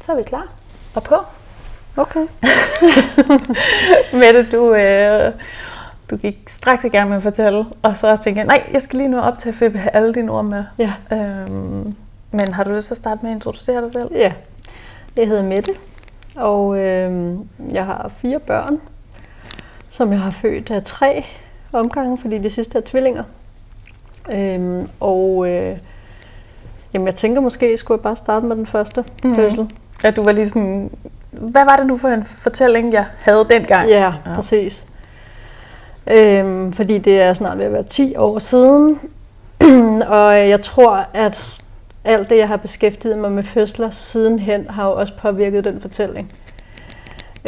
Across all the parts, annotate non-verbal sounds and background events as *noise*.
Så er vi klar og på. Okay. *laughs* Mette, du, øh, du gik straks i gang med at fortælle, og så tænkte jeg, nej, jeg skal lige nu op til at have alle dine ord med. Ja. Øhm, men har du lyst til at starte med at introducere dig selv? Ja. Jeg hedder Mette, og øh, jeg har fire børn, som jeg har født af tre omgange, fordi de sidste er tvillinger. Øhm, og øh, jamen, jeg tænker måske, skulle jeg bare starte med den første mm. fødsel. Ja, du var lige sådan, hvad var det nu for en fortælling, jeg havde dengang? Ja, ja. præcis. Øhm, fordi det er snart ved at være 10 år siden, *clears throat* og jeg tror, at alt det, jeg har beskæftiget mig med fødsler sidenhen, har jo også påvirket den fortælling.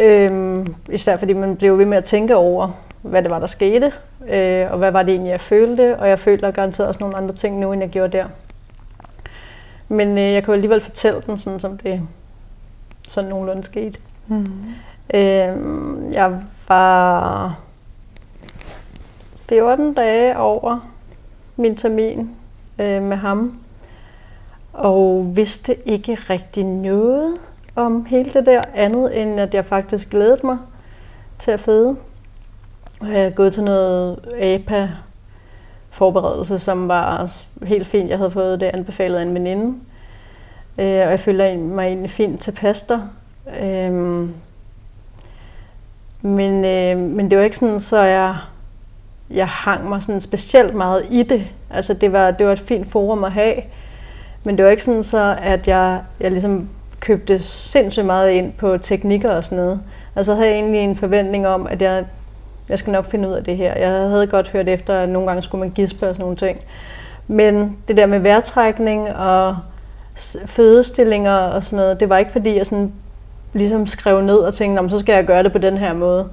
Øhm, især fordi man blev ved med at tænke over, hvad det var, der skete, øh, og hvad var det egentlig, jeg følte, og jeg føler garanteret også nogle andre ting nu, end jeg gjorde der. Men øh, jeg kan jo alligevel fortælle den, sådan som det sådan nogenlunde skete. Mm. Øh, jeg var 14 dage over min termin øh, med ham, og vidste ikke rigtig noget om hele det der andet, end at jeg faktisk glædede mig til at føde. Jeg havde gået til noget APA forberedelse, som var helt fint. Jeg havde fået det anbefalet af en veninde. Øh, og jeg følte mig egentlig fint til der. Øh, men, øh, men det var ikke sådan, så jeg, jeg hang mig sådan specielt meget i det. Altså det var, det var et fint forum at have. Men det var ikke sådan så, at jeg, jeg ligesom købte sindssygt meget ind på teknikker og sådan noget. Altså havde jeg egentlig en forventning om, at jeg, jeg skal nok finde ud af det her. Jeg havde godt hørt efter, at nogle gange skulle man gispe og sådan nogle ting. Men det der med vejrtrækning og fødestillinger og sådan noget, det var ikke fordi, jeg sådan ligesom skrev ned og tænkte, så skal jeg gøre det på den her måde.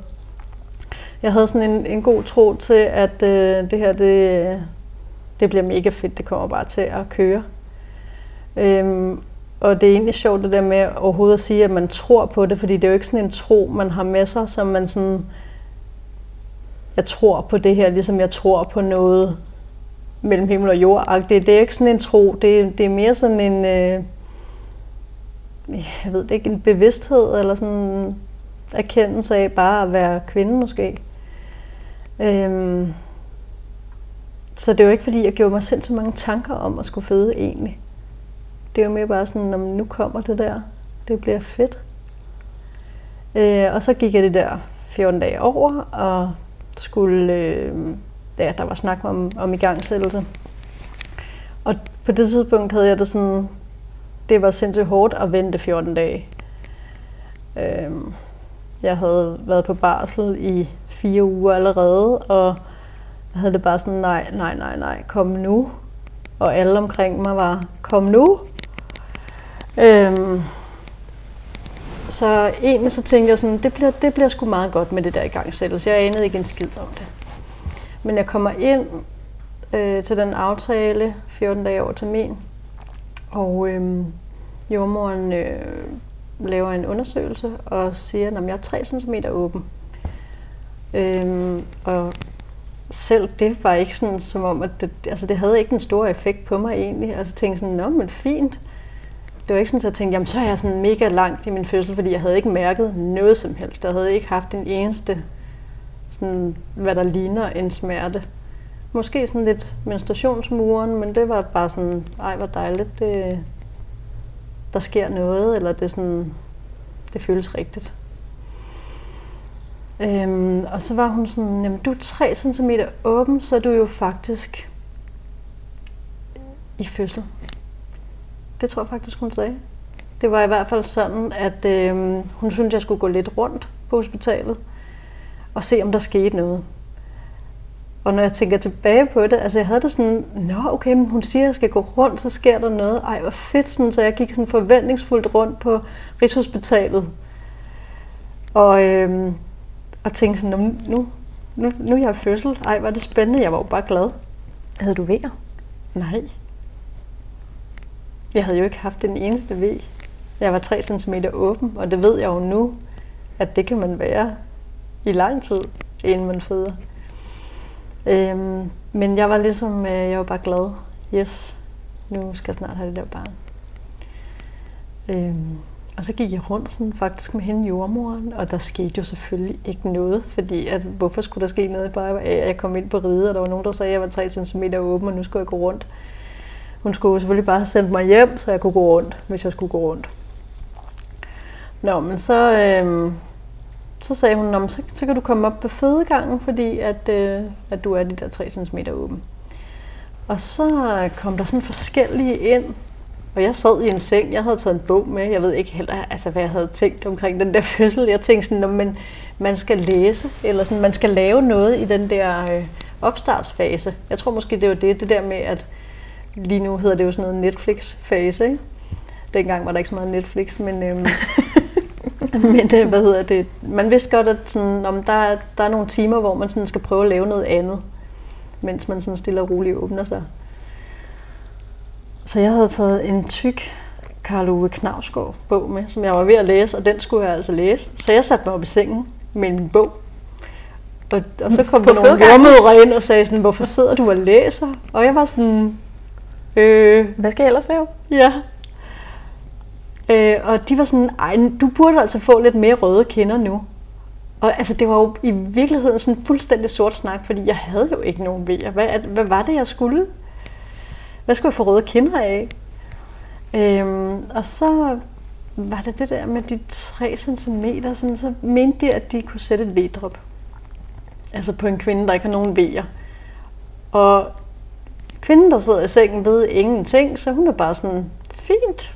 Jeg havde sådan en, en god tro til, at øh, det her, det, det bliver mega fedt, det kommer bare til at køre. Øhm, og det er egentlig sjovt det der med overhovedet at sige, at man tror på det, fordi det er jo ikke sådan en tro, man har med sig, som man sådan, jeg tror på det her, ligesom jeg tror på noget mellem himmel og jord. Det, det er ikke sådan en tro, det, det er mere sådan en, øh, jeg ved det ikke, en bevidsthed eller sådan en erkendelse af bare at være kvinde måske. Øhm, så det var ikke fordi, jeg gjorde mig selv så mange tanker om at skulle føde egentlig. Det var mere bare sådan, om nu kommer det der, det bliver fedt. Øh, og så gik jeg det der 14 dage over, og skulle, øh, ja, der var snak om, om igangsættelse. Og på det tidspunkt havde jeg det sådan, det var sindssygt hårdt at vente 14 dage. Øh, jeg havde været på barsel i fire uger allerede, og jeg havde det bare sådan, nej, nej, nej, nej, kom nu. Og alle omkring mig var, kom nu. Øhm, så egentlig så tænkte jeg sådan, det bliver, det bliver sgu meget godt med det der i gang igangsættelse. Jeg anede ikke en skid om det. Men jeg kommer ind øh, til den aftale 14 dage over termin, og øh, jordmoren øh, laver en undersøgelse og siger, at jeg er 3 cm åben. Øh, og selv det var ikke sådan, som om, at det, altså det havde ikke en stor effekt på mig egentlig. Altså tænkte sådan, nå, men fint det var ikke sådan, at jeg tænkte, jamen så er jeg sådan mega langt i min fødsel, fordi jeg havde ikke mærket noget som helst. Jeg havde ikke haft den eneste, sådan, hvad der ligner en smerte. Måske sådan lidt menstruationsmuren, men det var bare sådan, ej hvor dejligt, det, der sker noget, eller det, sådan, det føles rigtigt. Øhm, og så var hun sådan, jamen du er 3 cm åben, så er du jo faktisk i fødsel. Det tror jeg faktisk, hun sagde. Det var i hvert fald sådan, at øh, hun syntes, jeg skulle gå lidt rundt på hospitalet og se, om der skete noget. Og når jeg tænker tilbage på det, altså jeg havde det sådan, nå okay, men hun siger, at jeg skal gå rundt, så sker der noget. Ej, hvor fedt, sådan, så jeg gik sådan forventningsfuldt rundt på Rigshospitalet. Og, øh, og tænkte sådan, nu, nu, nu er jeg fødsel. Ej, var det spændende. Jeg var jo bare glad. Havde du vejer? Nej. Jeg havde jo ikke haft den eneste V. Jeg var 3 cm åben, og det ved jeg jo nu, at det kan man være i lang tid, inden man føder. Øhm, men jeg var ligesom, øh, jeg var bare glad. Yes, nu skal jeg snart have det der barn. Øhm, og så gik jeg rundt sådan, faktisk med hende jordmoren, og der skete jo selvfølgelig ikke noget, fordi at, hvorfor skulle der ske noget bare jeg kom ind på ride, og der var nogen, der sagde, at jeg var 3 cm åben, og nu skulle jeg gå rundt. Hun skulle selvfølgelig bare have sendt mig hjem, så jeg kunne gå rundt, hvis jeg skulle gå rundt. Nå, men så, øh, så sagde hun, så, så kan du komme op på fødegangen, fordi at, øh, at du er de der 3 cm åben. Og så kom der sådan forskellige ind, og jeg sad i en seng, jeg havde taget en bog med, jeg ved ikke heller, altså, hvad jeg havde tænkt omkring den der *laughs* fødsel. Jeg tænkte sådan, at man, man skal læse, eller sådan, man skal lave noget i den der øh, opstartsfase. Jeg tror måske, det var det, det der med, at lige nu hedder det jo sådan noget Netflix-fase, ikke? Dengang var der ikke så meget Netflix, men, øhm, *laughs* men øh, hvad hedder det? Man vidste godt, at sådan, om der, er, der er nogle timer, hvor man sådan skal prøve at lave noget andet, mens man sådan stille og roligt åbner sig. Så jeg havde taget en tyk Karl Ove Knavsgaard bog med, som jeg var ved at læse, og den skulle jeg altså læse. Så jeg satte mig op i sengen med min bog. Og, og så kom der nogle jordmødre ind og sagde sådan, hvorfor sidder du og læser? Og jeg var sådan, øh, hvad skal jeg ellers lave? Ja. Øh, og de var sådan, ej, du burde altså få lidt mere røde kinder nu. Og altså, det var jo i virkeligheden sådan fuldstændig sort snak, fordi jeg havde jo ikke nogen vejer. Hvad, hvad var det, jeg skulle? Hvad skulle jeg få røde kinder af? Øhm, og så var det det der med de 3 cm, sådan, så mente de, at de kunne sætte et V-drop. Altså på en kvinde, der ikke har nogen vejer. Og kvinden, der sidder i sengen, ved ingenting, så hun er bare sådan, fint.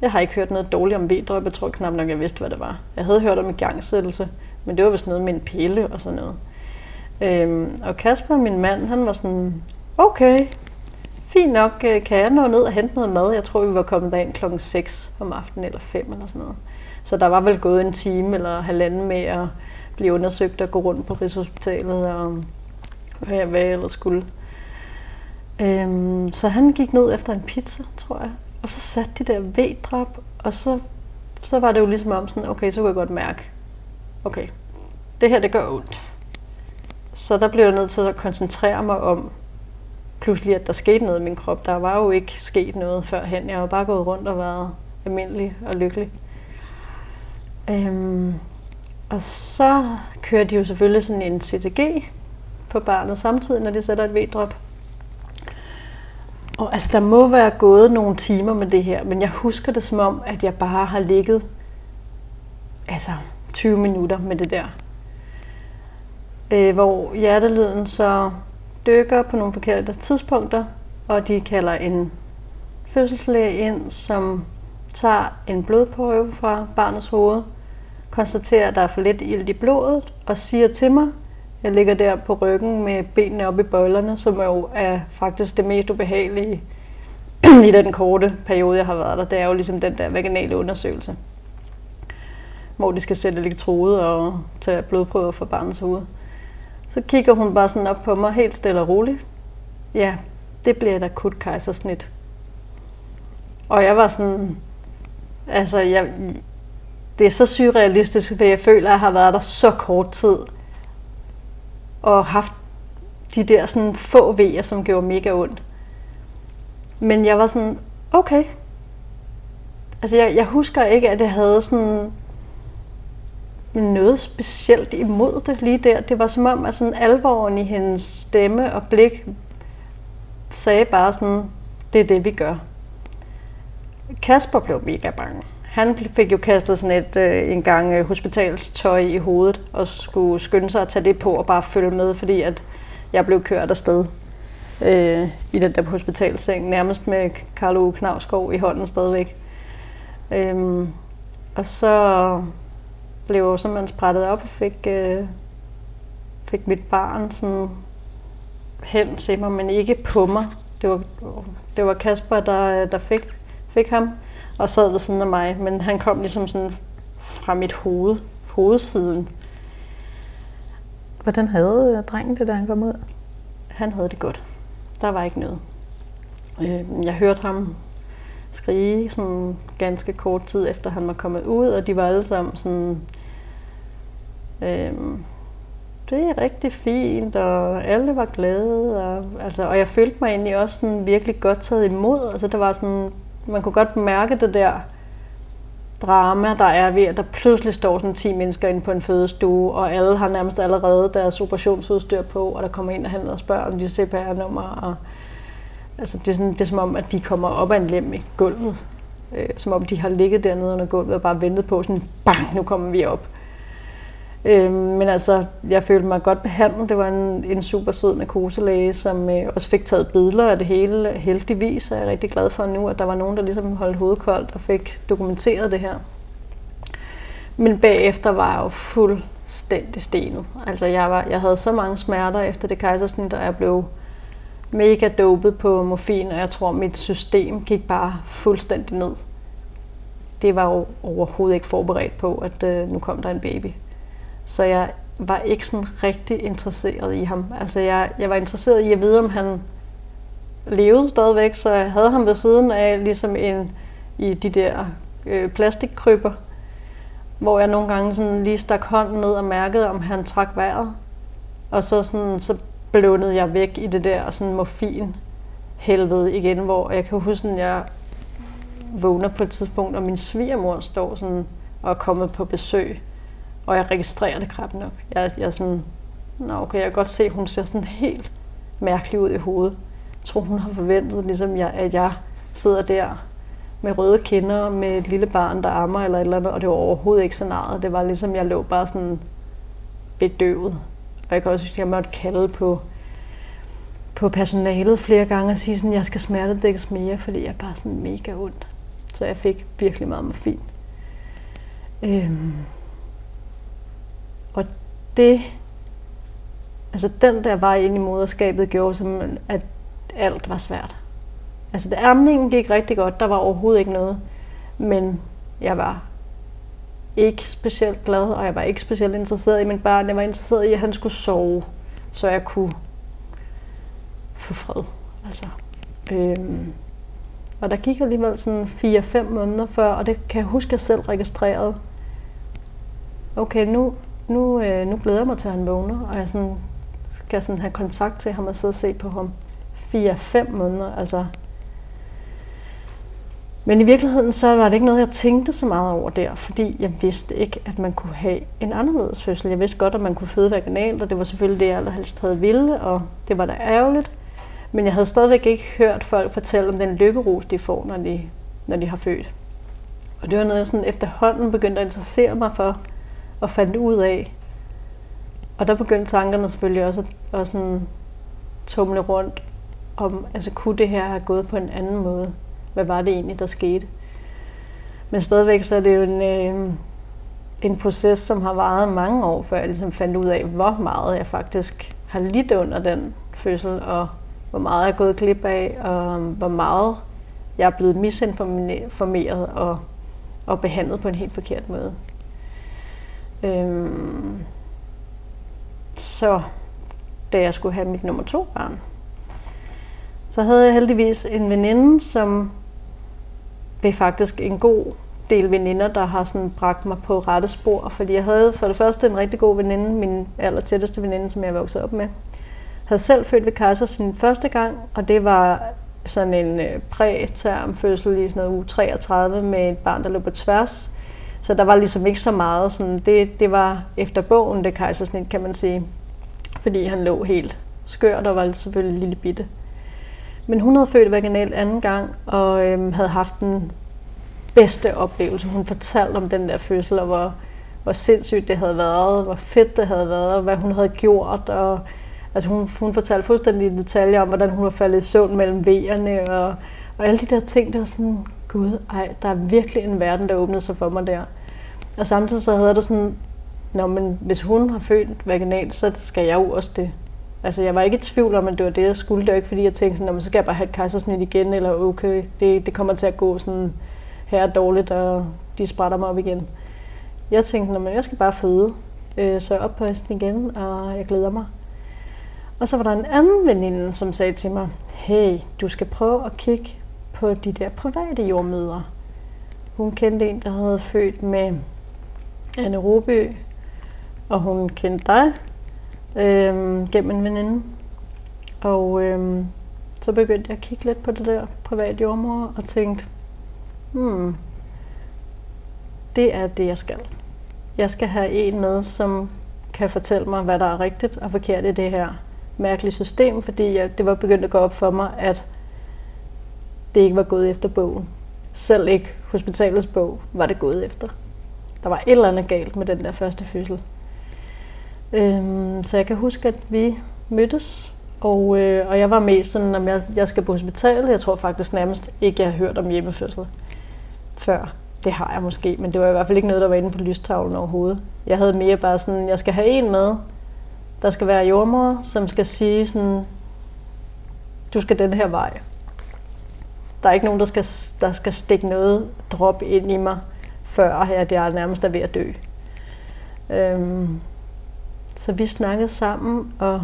Jeg har ikke hørt noget dårligt om V-drøb. Jeg tror knap nok, jeg vidste, hvad det var. Jeg havde hørt om igangsættelse, men det var vist noget med en pille og sådan noget. Øhm, og Kasper, min mand, han var sådan, okay, fint nok, øh, kan jeg nå ned og hente noget mad? Jeg tror, vi var kommet derind klokken 6 om aftenen eller 5 eller sådan noget. Så der var vel gået en time eller halvanden med at blive undersøgt og gå rundt på Rigshospitalet og hvad jeg ellers skulle. Øhm, så han gik ned efter en pizza, tror jeg. Og så satte de der V-drop, og så, så var det jo ligesom om sådan, okay, så kunne jeg godt mærke, okay, det her det gør ondt. Så der blev jeg nødt til at koncentrere mig om, pludselig, at der skete noget i min krop. Der var jo ikke sket noget førhen. Jeg var bare gået rundt og været almindelig og lykkelig. Øhm, og så kører de jo selvfølgelig sådan en CTG på barnet samtidig, når de sætter et V-drop. Og altså, der må være gået nogle timer med det her, men jeg husker det som om, at jeg bare har ligget altså 20 minutter med det der. Øh, hvor hjertelyden så dykker på nogle forkerte tidspunkter, og de kalder en fødselslæge ind, som tager en blodprøve fra barnets hoved, konstaterer, at der er for lidt ild i blodet, og siger til mig, jeg ligger der på ryggen med benene oppe i bøjlerne, som jo er faktisk det mest ubehagelige *clears throat* i den korte periode, jeg har været der. Det er jo ligesom den der vaginale undersøgelse, hvor de skal sætte elektrode og tage blodprøver fra barnets hoved. Så kigger hun bare sådan op på mig, helt stille og roligt. Ja, det bliver et akut kejsersnit. Og jeg var sådan, altså, jeg, det er så surrealistisk, for jeg føler, at jeg har været der så kort tid, og haft de der sådan få vejer, som gjorde mega ondt. Men jeg var sådan, okay. Altså jeg, jeg husker ikke, at jeg havde sådan noget specielt imod det lige der. Det var som om, at sådan alvoren i hendes stemme og blik sagde bare sådan, det er det, vi gør. Kasper blev mega bange. Han fik jo kastet sådan et øh, en gang øh, hospitalstøj i hovedet og skulle skynde sig at tage det på og bare følge med, fordi at jeg blev kørt afsted øh, i den der hospitalseng, nærmest med Carlo Knavskov i hånden stadigvæk. Øhm, og så blev jeg simpelthen sprættet op og fik, øh, fik mit barn sådan hen til mig, men ikke på mig. Det var, det var Kasper, der, der fik, fik ham og sad ved siden af mig, men han kom ligesom sådan fra mit hoved, hovedsiden. Hvordan havde øh, drengen det, da han kom ud? Han havde det godt. Der var ikke noget. Øh, jeg hørte ham skrige sådan ganske kort tid efter han var kommet ud, og de var alle sammen sådan... Øh, det er rigtig fint, og alle var glade. Og, altså, og jeg følte mig egentlig også sådan virkelig godt taget imod. Altså, der var sådan, man kunne godt mærke det der drama, der er ved, at der pludselig står sådan 10 mennesker inde på en fødestue, og alle har nærmest allerede deres operationsudstyr på, og der kommer ind en hen og spørger om de CPR-nummer. Og, altså, det, er sådan, det er som om, at de kommer op af en lem i gulvet. Øh, som om de har ligget dernede under gulvet og bare ventet på sådan, bang, nu kommer vi op. Øh, men altså, jeg følte mig godt behandlet. Det var en, en super sød narkoselæge, som øh, også fik taget billeder af det hele. Heldigvis er jeg rigtig glad for nu, at der var nogen, der ligesom holdt hovedet koldt og fik dokumenteret det her. Men bagefter var jeg jo fuldstændig stenet. Altså, jeg, var, jeg havde så mange smerter efter det kejsersnit, og jeg blev mega dopet på morfin, og jeg tror, mit system gik bare fuldstændig ned. Det var jo overhovedet ikke forberedt på, at øh, nu kom der en baby. Så jeg var ikke sådan rigtig interesseret i ham. Altså jeg, jeg var interesseret i at vide, om han levede stadigvæk, så jeg havde ham ved siden af, ligesom en i de der øh, plastikkryber, hvor jeg nogle gange sådan lige stak hånden ned og mærkede, om han trak vejret. Og så, sådan, så blundede jeg væk i det der sådan morfin helvede igen, hvor jeg kan huske, at jeg vågner på et tidspunkt, og min svigermor står sådan og er kommet på besøg og jeg registrerer det krabben nok. Jeg, jeg er sådan, nå okay, jeg kan godt se, at hun ser sådan helt mærkelig ud i hovedet. Jeg tror, hun har forventet, ligesom jeg, at jeg sidder der med røde kinder med et lille barn, der ammer eller et eller andet, og det var overhovedet ikke scenariet. Det var ligesom, jeg lå bare sådan bedøvet. Og jeg kan også at jeg måtte kalde på, på personalet flere gange og sige sådan, jeg skal smertedækkes mere, fordi jeg er bare sådan mega ondt. Så jeg fik virkelig meget morfin. Øhm, det, altså den der vej ind i moderskabet gjorde simpelthen, at alt var svært. Altså det amningen gik rigtig godt, der var overhovedet ikke noget, men jeg var ikke specielt glad, og jeg var ikke specielt interesseret i min barn. Jeg var interesseret i, at han skulle sove, så jeg kunne få fred. Altså, øhm, og der gik alligevel sådan 4-5 måneder før, og det kan jeg huske, at jeg selv registrerede. Okay, nu, nu, øh, nu glæder jeg mig til, at han vågner, og jeg sådan, skal sådan have kontakt til ham og sidde og se på ham. 4-5 måneder, altså. Men i virkeligheden, så var det ikke noget, jeg tænkte så meget over der, fordi jeg vidste ikke, at man kunne have en anderledes fødsel. Jeg vidste godt, at man kunne føde vaginalt, og det var selvfølgelig det, jeg allerhelst havde ville, og det var da ærgerligt. Men jeg havde stadigvæk ikke hørt folk fortælle om den lykkerus, de får, når de, når de har født. Og det var noget, jeg sådan efterhånden begyndte at interessere mig for, og fandt ud af. Og der begyndte tankerne selvfølgelig også at, at sådan tumle rundt om, altså kunne det her have gået på en anden måde? Hvad var det egentlig, der skete? Men stadigvæk så er det jo en, øh, en proces, som har varet mange år, før jeg ligesom fandt ud af, hvor meget jeg faktisk har lidt under den fødsel, og hvor meget jeg er gået glip af, og hvor meget jeg er blevet misinformeret og, og behandlet på en helt forkert måde. Øhm, så da jeg skulle have mit nummer to barn, så havde jeg heldigvis en veninde, som er faktisk en god del veninder, der har sådan bragt mig på rette spor. Fordi jeg havde for det første en rigtig god veninde, min aller tætteste veninde, som jeg voksede op med. Jeg havde selv født ved kejser sin første gang, og det var sådan en øh, præterm fødsel i sådan noget uge 33 med et barn, der lå på tværs. Så der var ligesom ikke så meget. Sådan, det, det var efter bogen, det kejsersnit, kan man sige. Fordi han lå helt skørt og var selvfølgelig lille bitte. Men hun havde født vaginalt anden gang, og øhm, havde haft den bedste oplevelse. Hun fortalte om den der fødsel, og hvor, hvor sindssygt det havde været, hvor fedt det havde været, og hvad hun havde gjort. Og, altså hun, hun fortalte fuldstændig detaljer om, hvordan hun var faldet i søvn mellem vejerne, og, og alle de der ting, der sådan, gud, ej, der er virkelig en verden, der åbnede sig for mig der. Og samtidig så havde det sådan, Nå, men hvis hun har født vaginalt, så skal jeg jo også det. Altså, jeg var ikke i tvivl om, at det var det, jeg skulle. Det var ikke, fordi jeg tænkte, sådan, så skal jeg bare have et kejsersnit igen, eller okay, det, det kommer til at gå sådan her dårligt, og de sprætter mig op igen. Jeg tænkte, men jeg skal bare føde. Øh, så jeg op på hesten igen, og jeg glæder mig. Og så var der en anden veninde, som sagde til mig, hey, du skal prøve at kigge på de der private jordmøder. Hun kendte en, der havde født med Anne Ruby, og hun kendte dig, øh, gennem en veninde. Og øh, så begyndte jeg at kigge lidt på det der private jordmor og tænkte, hmm, det er det, jeg skal. Jeg skal have en med, som kan fortælle mig, hvad der er rigtigt og forkert i det her mærkelige system, fordi jeg, det var begyndt at gå op for mig, at det ikke var gået efter bogen. Selv ikke hospitalets bog var det gået efter. Der var et eller andet galt med den der første fødsel. Øhm, så jeg kan huske, at vi mødtes, og, øh, og jeg var med sådan, at jeg, jeg skal på hospitalet. Jeg tror faktisk nærmest ikke, jeg har hørt om hjemmefødsel før. Det har jeg måske, men det var i hvert fald ikke noget, der var inde på lystavlen overhovedet. Jeg havde mere bare sådan, jeg skal have en med, der skal være jordmor, som skal sige sådan, du skal den her vej. Der er ikke nogen, der skal, der skal stikke noget drop ind i mig, før at jeg nærmest er ved at dø. Øhm, så vi snakkede sammen, og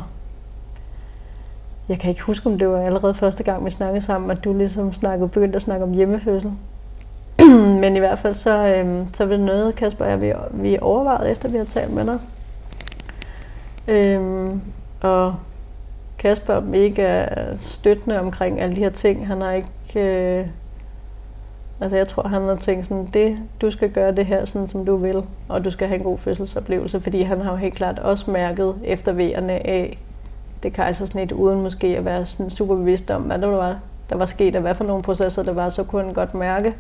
jeg kan ikke huske, om det var allerede første gang, vi snakkede sammen, at du ligesom snakkede, begyndte at snakke om hjemmefødsel. *clears throat* Men i hvert fald så, øhm, så var det noget, Kasper jeg, vi, vi overvejede, efter vi har talt med dig. Øhm, og Kasper er mega støttende omkring alle de her ting. Han har ikke... Øh, altså jeg tror, han har tænkt sådan, det, du skal gøre det her, sådan som du vil, og du skal have en god fødselsoplevelse, fordi han har jo helt klart også mærket efter af det kejsersnit, uden måske at være sådan super bevidst om, hvad der var, der var sket, og hvad for nogle processer der var, så kunne han godt mærke,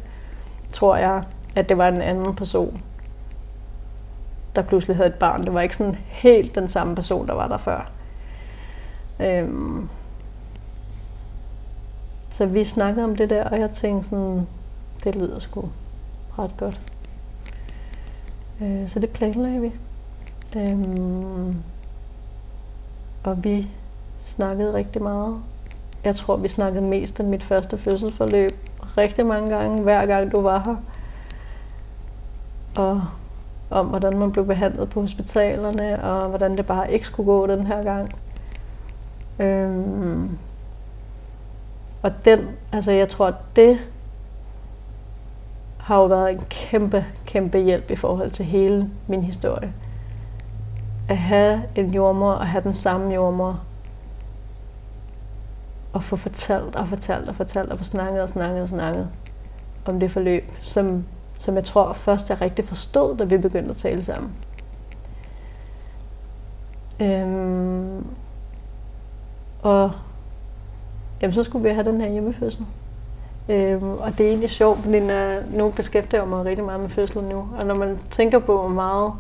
tror jeg, at det var en anden person, der pludselig havde et barn. Det var ikke sådan helt den samme person, der var der før. Øhm. Så vi snakkede om det der, og jeg tænkte sådan, det lyder sgu ret godt. Øh, så det planlagde vi. Øhm. Og vi snakkede rigtig meget. Jeg tror, vi snakkede mest om mit første fødselsforløb rigtig mange gange, hver gang du var her. Og om, hvordan man blev behandlet på hospitalerne, og hvordan det bare ikke skulle gå den her gang. Øhm, og den, altså jeg tror, det har jo været en kæmpe, kæmpe hjælp i forhold til hele min historie. At have en jordmor og have den samme jordmor, og få fortalt og fortalt og fortalt og få snakket og snakket og snakket om det forløb, som, som jeg tror først jeg rigtig forstod, da vi begyndte at tale sammen. Øhm, og jamen, så skulle vi have den her hjemmefødsel. Øhm, og det er egentlig sjovt, fordi når, nu beskæftiger jeg mig rigtig meget med fødsel nu. Og når man tænker på, hvor meget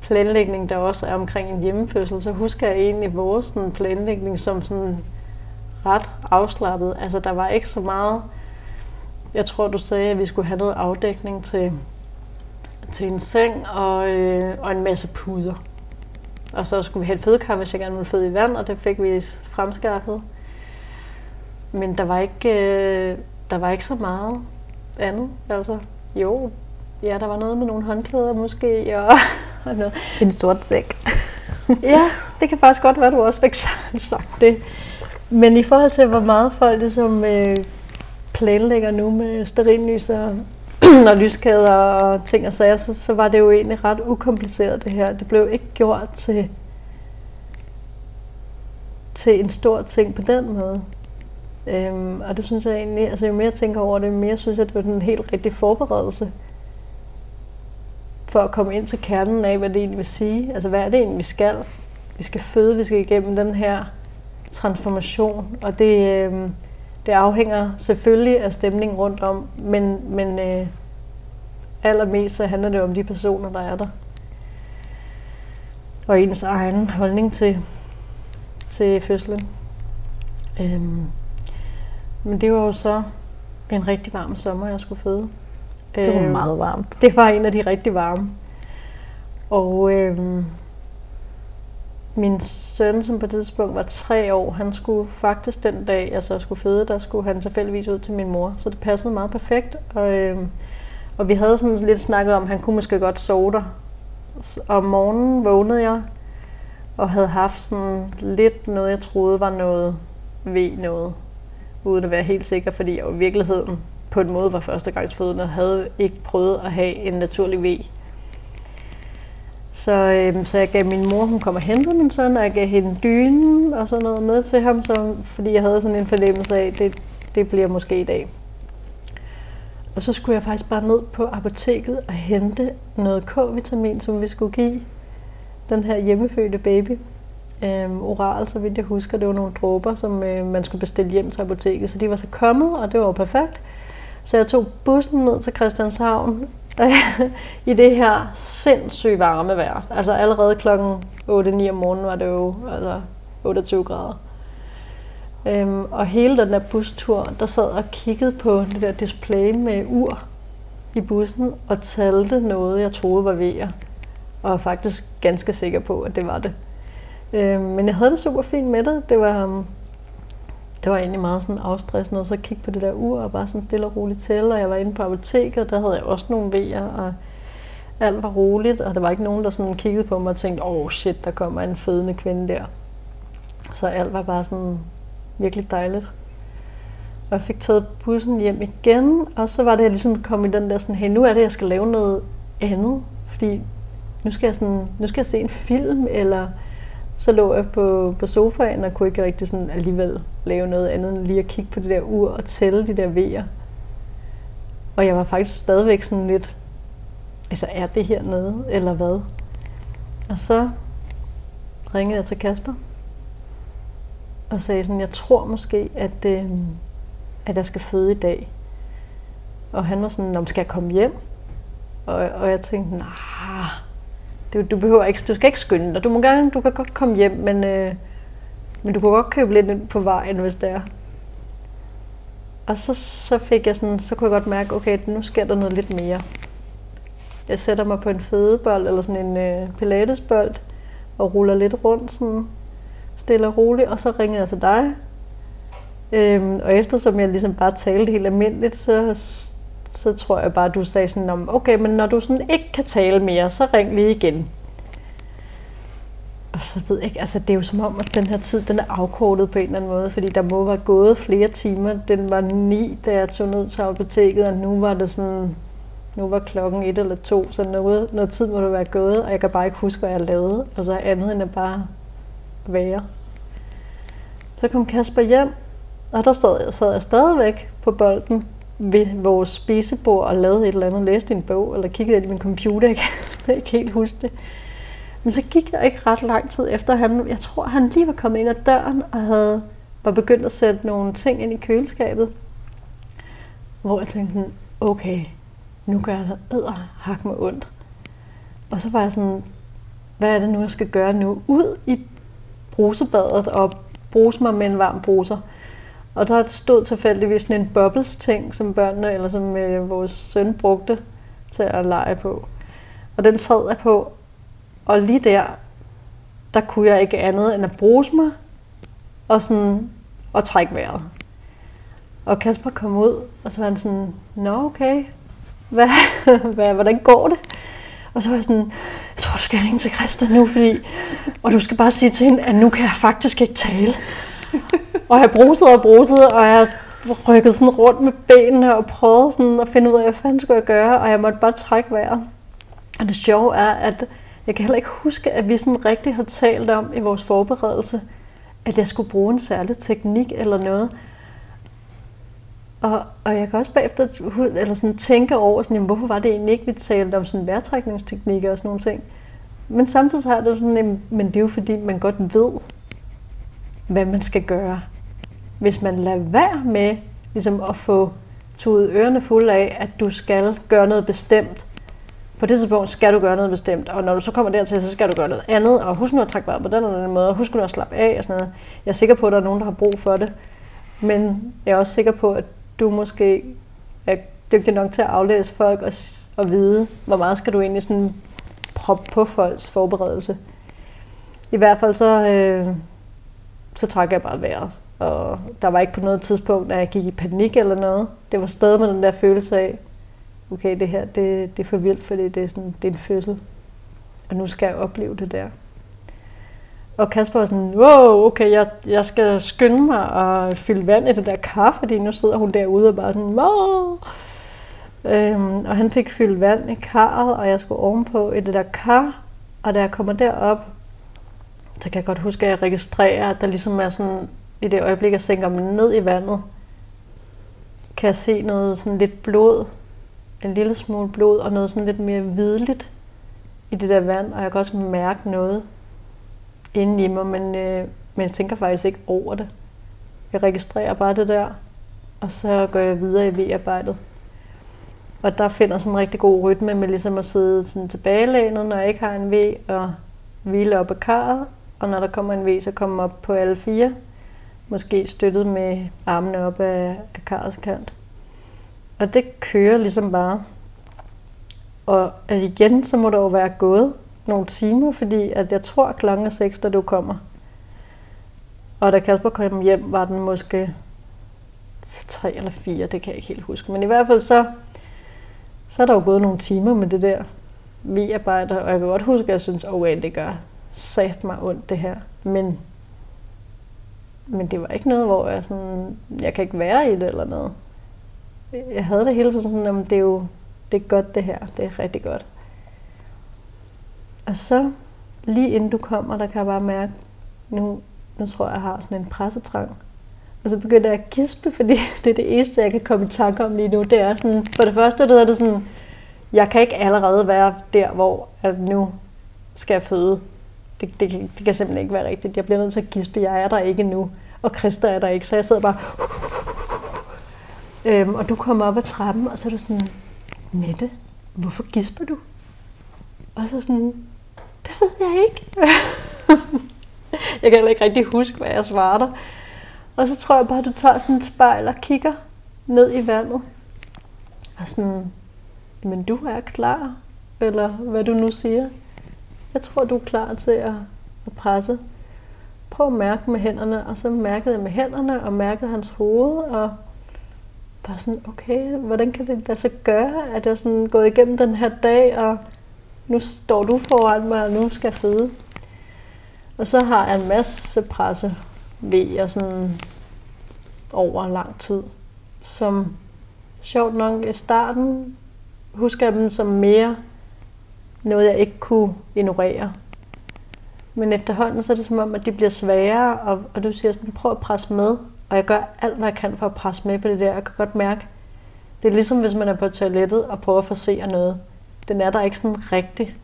planlægning der også er omkring en hjemmefødsel, så husker jeg egentlig vores sådan, planlægning som sådan ret afslappet. Altså, der var ikke så meget... Jeg tror, du sagde, at vi skulle have noget afdækning til, til en seng og, øh, og en masse puder. Og så skulle vi have et fødekar, hvis jeg gerne ville føde i vand, og det fik vi fremskaffet. Men der var ikke, øh, der var ikke så meget andet. Altså, jo, ja, der var noget med nogle håndklæder måske, og, *laughs* og noget. En sort sæk. *laughs* ja, det kan faktisk godt være, du også fik *laughs* sagt det. Men i forhold til, hvor meget folk ligesom, øh, planlægger nu med sterinlys og, *clears throat* og lyskæder og ting og sager, så, så var det jo egentlig ret ukompliceret det her. Det blev ikke gjort til, til en stor ting på den måde. Øhm, og det synes jeg egentlig, altså jo mere jeg tænker over det, jo mere synes jeg, at det var en helt rigtig forberedelse for at komme ind til kernen af, hvad det egentlig vil sige. Altså hvad er det egentlig, vi skal? Vi skal føde, vi skal igennem den her transformation, og det, øhm, det afhænger selvfølgelig af stemningen rundt om, men, men øh, allermest så handler det om de personer, der er der. Og ens egen holdning til, til fødslen. Øhm, men det var jo så en rigtig varm sommer, jeg skulle føde. Det var øhm, meget varmt. Det var en af de rigtig varme. Og øhm, min søn, som på det tidspunkt var tre år, han skulle faktisk den dag, jeg så skulle føde, der skulle han tilfældigvis ud til min mor. Så det passede meget perfekt. Og, øh, og vi havde sådan lidt snakket om, at han kunne måske godt sove der. Om morgenen vågnede jeg og havde haft sådan lidt noget, jeg troede var noget ved noget, uden at være helt sikker, fordi jeg i virkeligheden på en måde var førstegangsfødende og havde ikke prøvet at have en naturlig vej. Så, øhm, så jeg gav min mor, hun kom og hentede min søn, og jeg gav hende dynen og sådan noget med til ham, så, fordi jeg havde sådan en fornemmelse af, at det, det bliver måske i dag. Og så skulle jeg faktisk bare ned på apoteket og hente noget K-vitamin, som vi skulle give den her hjemmefødte baby øh, oral, så vidt jeg husker, det var nogle dråber, som øh, man skulle bestille hjem til apoteket. Så de var så kommet, og det var jo perfekt. Så jeg tog bussen ned til Christianshavn *laughs* i det her sindssygt varme vejr. Altså allerede klokken 8-9 om morgenen var det jo altså 28 grader. Øhm, og hele den der bustur, der sad og kiggede på det der display med ur i bussen og talte noget, jeg troede var vejr. Og var faktisk ganske sikker på, at det var det. Øh, men jeg havde det super fint med det. Det var, um, det var egentlig meget sådan afstressende, og så kigge på det der ur og bare sådan stille og roligt tælle. Og jeg var inde på apoteket, der havde jeg også nogle vejer, og alt var roligt, og der var ikke nogen, der sådan kiggede på mig og tænkte, åh oh, shit, der kommer en fødende kvinde der. Så alt var bare sådan virkelig dejligt. Og jeg fik taget bussen hjem igen, og så var det, jeg ligesom kom i den der sådan, hey, nu er det, jeg skal lave noget andet, fordi nu skal jeg, sådan, nu skal jeg se en film, eller så lå jeg på, på sofaen og kunne ikke rigtig sådan alligevel lave noget andet end lige at kigge på det der ur og tælle de der vejer. Og jeg var faktisk stadigvæk sådan lidt, altså er det her nede, eller hvad? Og så ringede jeg til Kasper, og sagde sådan, jeg tror måske, at, øh, at jeg skal føde i dag. Og han var sådan, om skal jeg komme hjem? Og, og jeg tænkte, nej, du, du behøver ikke, du skal ikke skynde dig. Du, må gerne, du kan godt komme hjem, men, øh, men du kan godt købe lidt på vejen, hvis det er. Og så, så fik jeg sådan, så kunne jeg godt mærke, okay, nu sker der noget lidt mere. Jeg sætter mig på en fødebold, eller sådan en øh, pilatesbold, og ruller lidt rundt, sådan stille og roligt, og så ringede jeg til dig. Øhm, og eftersom jeg ligesom bare talte helt almindeligt, så, så tror jeg bare, at du sagde sådan, om, okay, men når du sådan ikke kan tale mere, så ring lige igen. Og så ved jeg ikke, altså det er jo som om, at den her tid, den er afkortet på en eller anden måde, fordi der må være gået flere timer. Den var ni, da jeg tog ned til apoteket, og nu var det sådan, nu var klokken et eller to, så noget, noget tid må det være gået, og jeg kan bare ikke huske, hvad jeg lavede. Altså andet end at bare være. Så kom Kasper hjem, og der sad jeg, sad jeg stadigvæk på bolden ved vores spisebord og lavede et eller andet, læste en bog, eller kiggede ind i min computer, jeg kan ikke helt huske det. Men så gik der ikke ret lang tid efter, han, jeg tror, han lige var kommet ind ad døren og havde, var begyndt at sætte nogle ting ind i køleskabet. Hvor jeg tænkte, okay, nu gør jeg noget hak med ondt. Og så var jeg sådan, hvad er det nu, jeg skal gøre nu? Ud i brusebadet og bruse mig med en varm bruser. Og der stod tilfældigvis sådan en bubbles-ting, som børnene, eller som øh, vores søn brugte til at lege på. Og den sad jeg på, og lige der, der kunne jeg ikke andet end at bruse mig, og sådan, og trække vejret. Og Kasper kom ud, og så var han sådan, nå okay, hvad, *laughs* hvad, hvordan går det? Og så var jeg sådan, jeg tror, du skal ringe til Christa nu, fordi, og du skal bare sige til hende, at nu kan jeg faktisk ikke tale og jeg brusede og brusede, og jeg rykkede sådan rundt med benene og prøvede sådan at finde ud af, hvad fanden skulle jeg gøre, og jeg måtte bare trække vejret. Og det sjove er, at jeg kan heller ikke huske, at vi sådan rigtig har talt om i vores forberedelse, at jeg skulle bruge en særlig teknik eller noget. Og, og jeg kan også bagefter eller sådan, tænke over, sådan, jamen, hvorfor var det egentlig ikke, vi talte om sådan vejrtrækningsteknikker og sådan nogle ting. Men samtidig har det sådan, jamen, men det er jo fordi, man godt ved, hvad man skal gøre. Hvis man lader være med ligesom at få tudet ørerne fulde af, at du skal gøre noget bestemt. På det tidspunkt skal du gøre noget bestemt, og når du så kommer dertil, så skal du gøre noget andet, og husk nu at trække vejret på den eller den måde, og husk nu at slappe af og sådan noget. Jeg er sikker på, at der er nogen, der har brug for det, men jeg er også sikker på, at du måske er dygtig nok til at aflæse folk og, og vide, hvor meget skal du egentlig sådan proppe på folks forberedelse. I hvert fald så, øh, så trækker jeg bare vejret. Og der var ikke på noget tidspunkt, at jeg gik i panik eller noget. Det var stadig med den der følelse af, okay, det her det, det er for vildt, fordi det er, sådan, det er en fødsel. Og nu skal jeg opleve det der. Og Kasper var sådan, wow, okay, jeg, jeg skal skynde mig og fylde vand i det der kaffe, fordi nu sidder hun derude og bare sådan, wow. Øhm, og han fik fyldt vand i karret, og jeg skulle ovenpå i det der kar Og da jeg kommer derop, så kan jeg godt huske, at jeg registrerer, at der ligesom er sådan, i det øjeblik, jeg sænker mig ned i vandet, kan jeg se noget sådan lidt blod, en lille smule blod, og noget sådan lidt mere hvidligt i det der vand, og jeg kan også mærke noget inde i mig, men, øh, men jeg tænker faktisk ikke over det. Jeg registrerer bare det der, og så går jeg videre i V-arbejdet. Og der finder sådan en rigtig god rytme med ligesom at sidde sådan tilbagelænet, når jeg ikke har en V, og hvile op ad karret, og når der kommer en V, så kommer op på alle fire. Måske støttet med armene op af, af karrets kant. Og det kører ligesom bare. Og igen, så må der jo være gået nogle timer, fordi at jeg tror klokken er 6, da du kommer. Og da Kasper kom hjem, var den måske 3 eller 4, det kan jeg ikke helt huske. Men i hvert fald så, så er der jo gået nogle timer med det der vi arbejder, og jeg kan godt huske, at jeg synes, at okay, det gør sat mig ondt det her. Men, men det var ikke noget, hvor jeg sådan, jeg kan ikke være i det eller noget. Jeg havde det hele tiden sådan, at det er jo det er godt det her, det er rigtig godt. Og så lige inden du kommer, der kan jeg bare mærke, nu, nu tror jeg, jeg har sådan en pressetrang. Og så begynder jeg at gispe, fordi *laughs* det er det eneste, jeg kan komme i tanke om lige nu. Det er sådan, for det første, det er det sådan, jeg kan ikke allerede være der, hvor at nu skal jeg føde. Det, det, det kan simpelthen ikke være rigtigt. Jeg bliver nødt til at gispe, jeg er der ikke nu. Og Christa er der ikke, så jeg sidder bare... Øhm, og du kommer op ad trappen, og så er du sådan, Mette, hvorfor gisper du? Og så sådan, det ved jeg ikke. *laughs* jeg kan heller ikke rigtig huske, hvad jeg svarer dig. Og så tror jeg bare, at du tager sådan et spejl og kigger ned i vandet. Og sådan, men du er klar, eller hvad du nu siger. Jeg tror, du er klar til at, at presse. Prøv at mærke med hænderne, og så mærkede jeg med hænderne, og mærkede hans hoved, og bare sådan, okay, hvordan kan det lade sig gøre, at jeg sådan gået igennem den her dag, og nu står du foran mig, og nu skal jeg føde. Og så har jeg en masse presse ved jeg sådan over lang tid, som sjovt nok i starten husker jeg dem som mere noget, jeg ikke kunne ignorere. Men efterhånden så er det som om, at de bliver sværere, og, og du siger sådan, prøv at presse med. Og jeg gør alt, hvad jeg kan for at presse med på det der. Jeg kan godt mærke, det er ligesom hvis man er på toilettet og prøver at forsere noget. Den er der ikke sådan rigtig.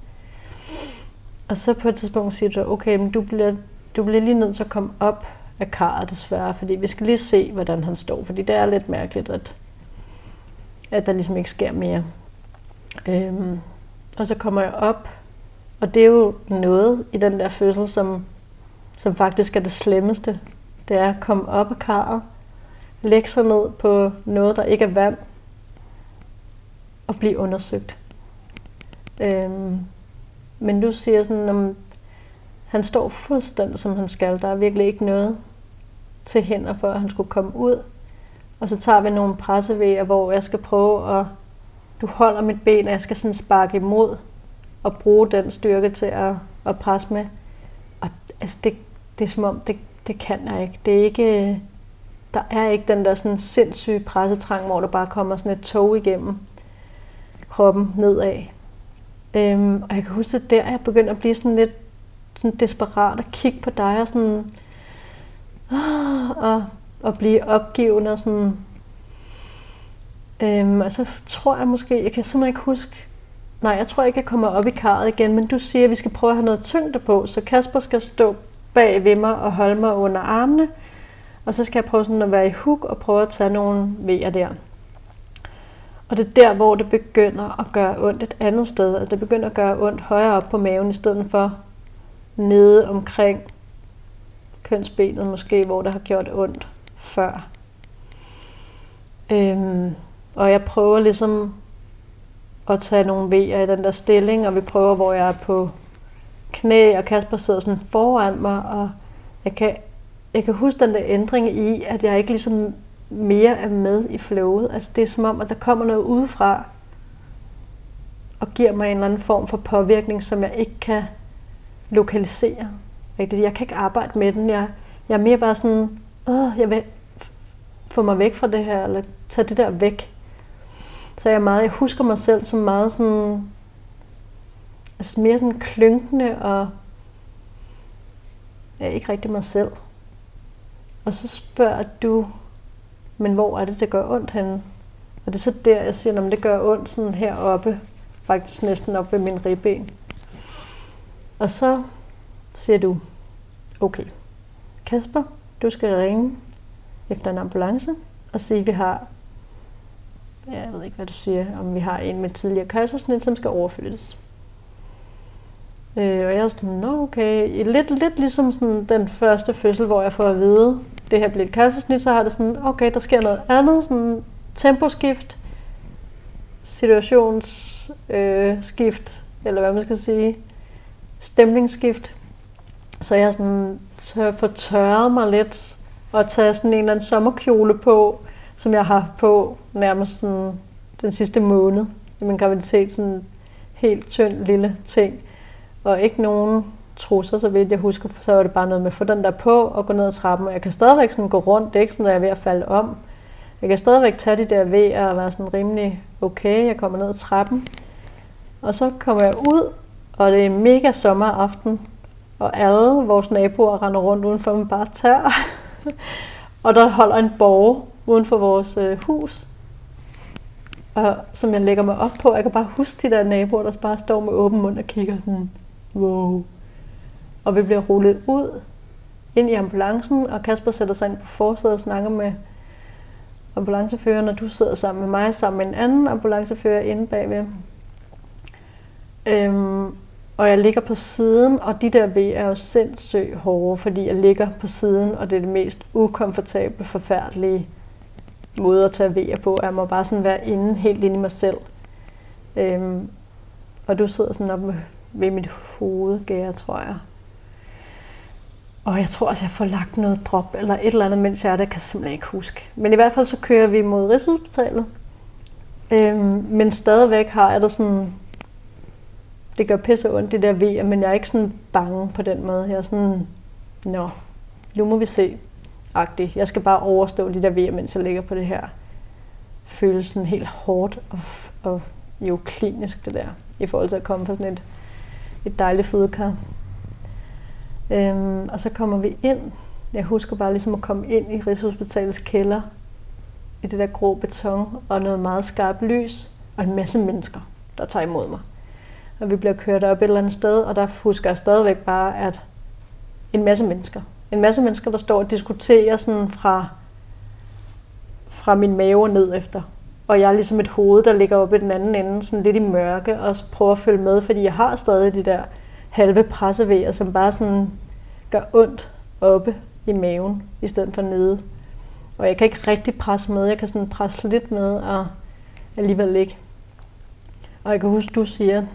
Og så på et tidspunkt siger du, okay, men du bliver, du bliver lige nødt til at komme op af karret desværre, fordi vi skal lige se, hvordan han står. Fordi det er lidt mærkeligt, at, at der ligesom ikke sker mere. Øhm, og så kommer jeg op, og det er jo noget i den der fødsel, som, som faktisk er det slemmeste. Det er at komme op af karret, lægge sig ned på noget, der ikke er vand, og blive undersøgt. Øhm, men du siger sådan, at han står fuldstændig som han skal. Der er virkelig ikke noget til hænder for, at han skulle komme ud. Og så tager vi nogle pressevæger, hvor jeg skal prøve at... Du holder mit ben, og jeg skal sådan sparke imod og bruge den styrke til at, at presse med. Og altså, det, det er som om, det, det kan jeg ikke. Det er ikke. Der er ikke den der sådan sindssyge pressetrang, hvor der bare kommer sådan et tog igennem kroppen nedad. Øhm, og jeg kan huske, at der jeg begyndte at blive sådan lidt sådan desperat og kigge på dig og sådan og, og blive opgivende og sådan øhm, og så tror jeg måske, jeg kan simpelthen ikke huske, nej, jeg tror ikke, jeg kommer op i karret igen, men du siger, at vi skal prøve at have noget tyngde på, så Kasper skal stå bag ved mig og holde mig under armene, og så skal jeg prøve sådan at være i huk og prøve at tage nogle vejer der. Og det er der, hvor det begynder at gøre ondt et andet sted. Altså det begynder at gøre ondt højere op på maven, i stedet for nede omkring kønsbenet måske, hvor det har gjort ondt før. Øhm, og jeg prøver ligesom at tage nogle vejer i den der stilling, og vi prøver, hvor jeg er på knæ, og Kasper sidder sådan foran mig, og jeg kan, jeg kan huske den der ændring i, at jeg ikke ligesom mere er med i flowet. Altså det er som om, at der kommer noget udefra, og giver mig en eller anden form for påvirkning, som jeg ikke kan lokalisere. Jeg kan ikke arbejde med den. Jeg, jeg er mere bare sådan, Åh, jeg vil få mig væk fra det her, eller tage det der væk. Så jeg, meget, jeg husker mig selv som meget sådan, Altså mere sådan klynkende og ja, ikke rigtig mig selv. Og så spørger du, men hvor er det, det gør ondt henne? Og det er så der, jeg siger, at det gør ondt sådan heroppe, faktisk næsten op ved min ribben. Og så siger du, okay, Kasper, du skal ringe efter en ambulance og sige, at vi har, ja, jeg ved ikke, hvad du siger, om vi har en med tidligere kejsersnit, som skal overflyttes. Øh, og jeg er sådan, nå okay, lidt, lidt ligesom sådan den første fødsel, hvor jeg får at vide, det her bliver et kejsersnit, så har det sådan, okay, der sker noget andet, sådan temposkift, situationsskift, øh, eller hvad man skal sige, stemningsskift. Så jeg sådan så fortørrer mig lidt og tage sådan en eller anden sommerkjole på, som jeg har haft på nærmest sådan den sidste måned i min graviditet. Sådan helt tynd lille ting. Og ikke nogen trusser, så vidt jeg husker, så var det bare noget med at få den der på og gå ned ad trappen. Og jeg kan stadigvæk sådan gå rundt, det er ikke sådan, at jeg er ved at falde om. Jeg kan stadigvæk tage de der ved og være sådan rimelig okay. Jeg kommer ned ad trappen. Og så kommer jeg ud, og det er mega sommeraften. Og alle vores naboer render rundt udenfor med bare tær. *laughs* og der holder en borg uden for vores øh, hus. Og som jeg lægger mig op på, jeg kan bare huske de der naboer, der bare står med åben mund og kigger sådan, wow. Og vi bliver rullet ud ind i ambulancen, og Kasper sætter sig ind på forsædet og snakker med ambulanceføreren, og du sidder sammen med mig, sammen med en anden ambulancefører inde bagved. Øhm, og jeg ligger på siden, og de der ved er jo sindssygt hårde, fordi jeg ligger på siden, og det er det mest ukomfortable, forfærdelige måde at tage vejer på. Jeg må bare sådan være inde, helt inde i mig selv. Øhm, og du sidder sådan oppe ved mit hovedgære, tror jeg. Og jeg tror også, jeg får lagt noget drop eller et eller andet, mens jeg er der, kan jeg simpelthen ikke huske. Men i hvert fald så kører vi mod Rigshospitalet. Øhm, men stadigvæk har jeg da sådan, det gør pisse ondt, det der vejer, men jeg er ikke sådan bange på den måde. Jeg er sådan, nå, nu må vi se, agtig. Jeg skal bare overstå de der ved, mens jeg ligger på det her. Følelsen helt hårdt og, og jo klinisk det der, i forhold til at komme fra sådan et, et dejligt fødekar. Øhm, og så kommer vi ind. Jeg husker bare ligesom at komme ind i Rigshospitalets kælder, i det der grå beton, og noget meget skarpt lys, og en masse mennesker, der tager imod mig. Og vi bliver kørt op et eller andet sted, og der husker jeg stadigvæk bare, at en masse mennesker. En masse mennesker, der står og diskuterer sådan fra, fra min mave ned efter. Og jeg er ligesom et hoved, der ligger oppe i den anden ende, sådan lidt i mørke, og prøver at følge med, fordi jeg har stadig de der halve pressevejer, som bare sådan gør ondt oppe i maven, i stedet for nede. Og jeg kan ikke rigtig presse med, jeg kan sådan presse lidt med, og alligevel ikke. Og jeg kan huske, du siger,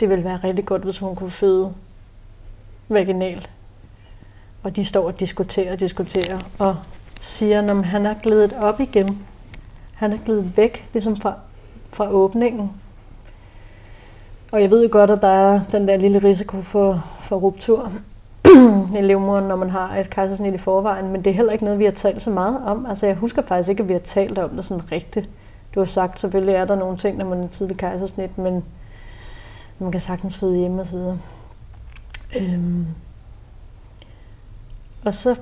det ville være rigtig godt, hvis hun kunne føde vaginalt. Og de står og diskuterer og diskuterer, og siger, at han er glædet op igen. Han er glædet væk, ligesom fra, fra åbningen. Og jeg ved jo godt, at der er den der lille risiko for, for ruptur i livmoderen, når man har et kejsersnit i forvejen, men det er heller ikke noget, vi har talt så meget om. Altså jeg husker faktisk ikke, at vi har talt om det sådan rigtigt. Du har sagt, selvfølgelig er der nogle ting, når man er tidlig kejsersnit, men man kan sagtens føde hjemme og så videre. Øhm. Og så,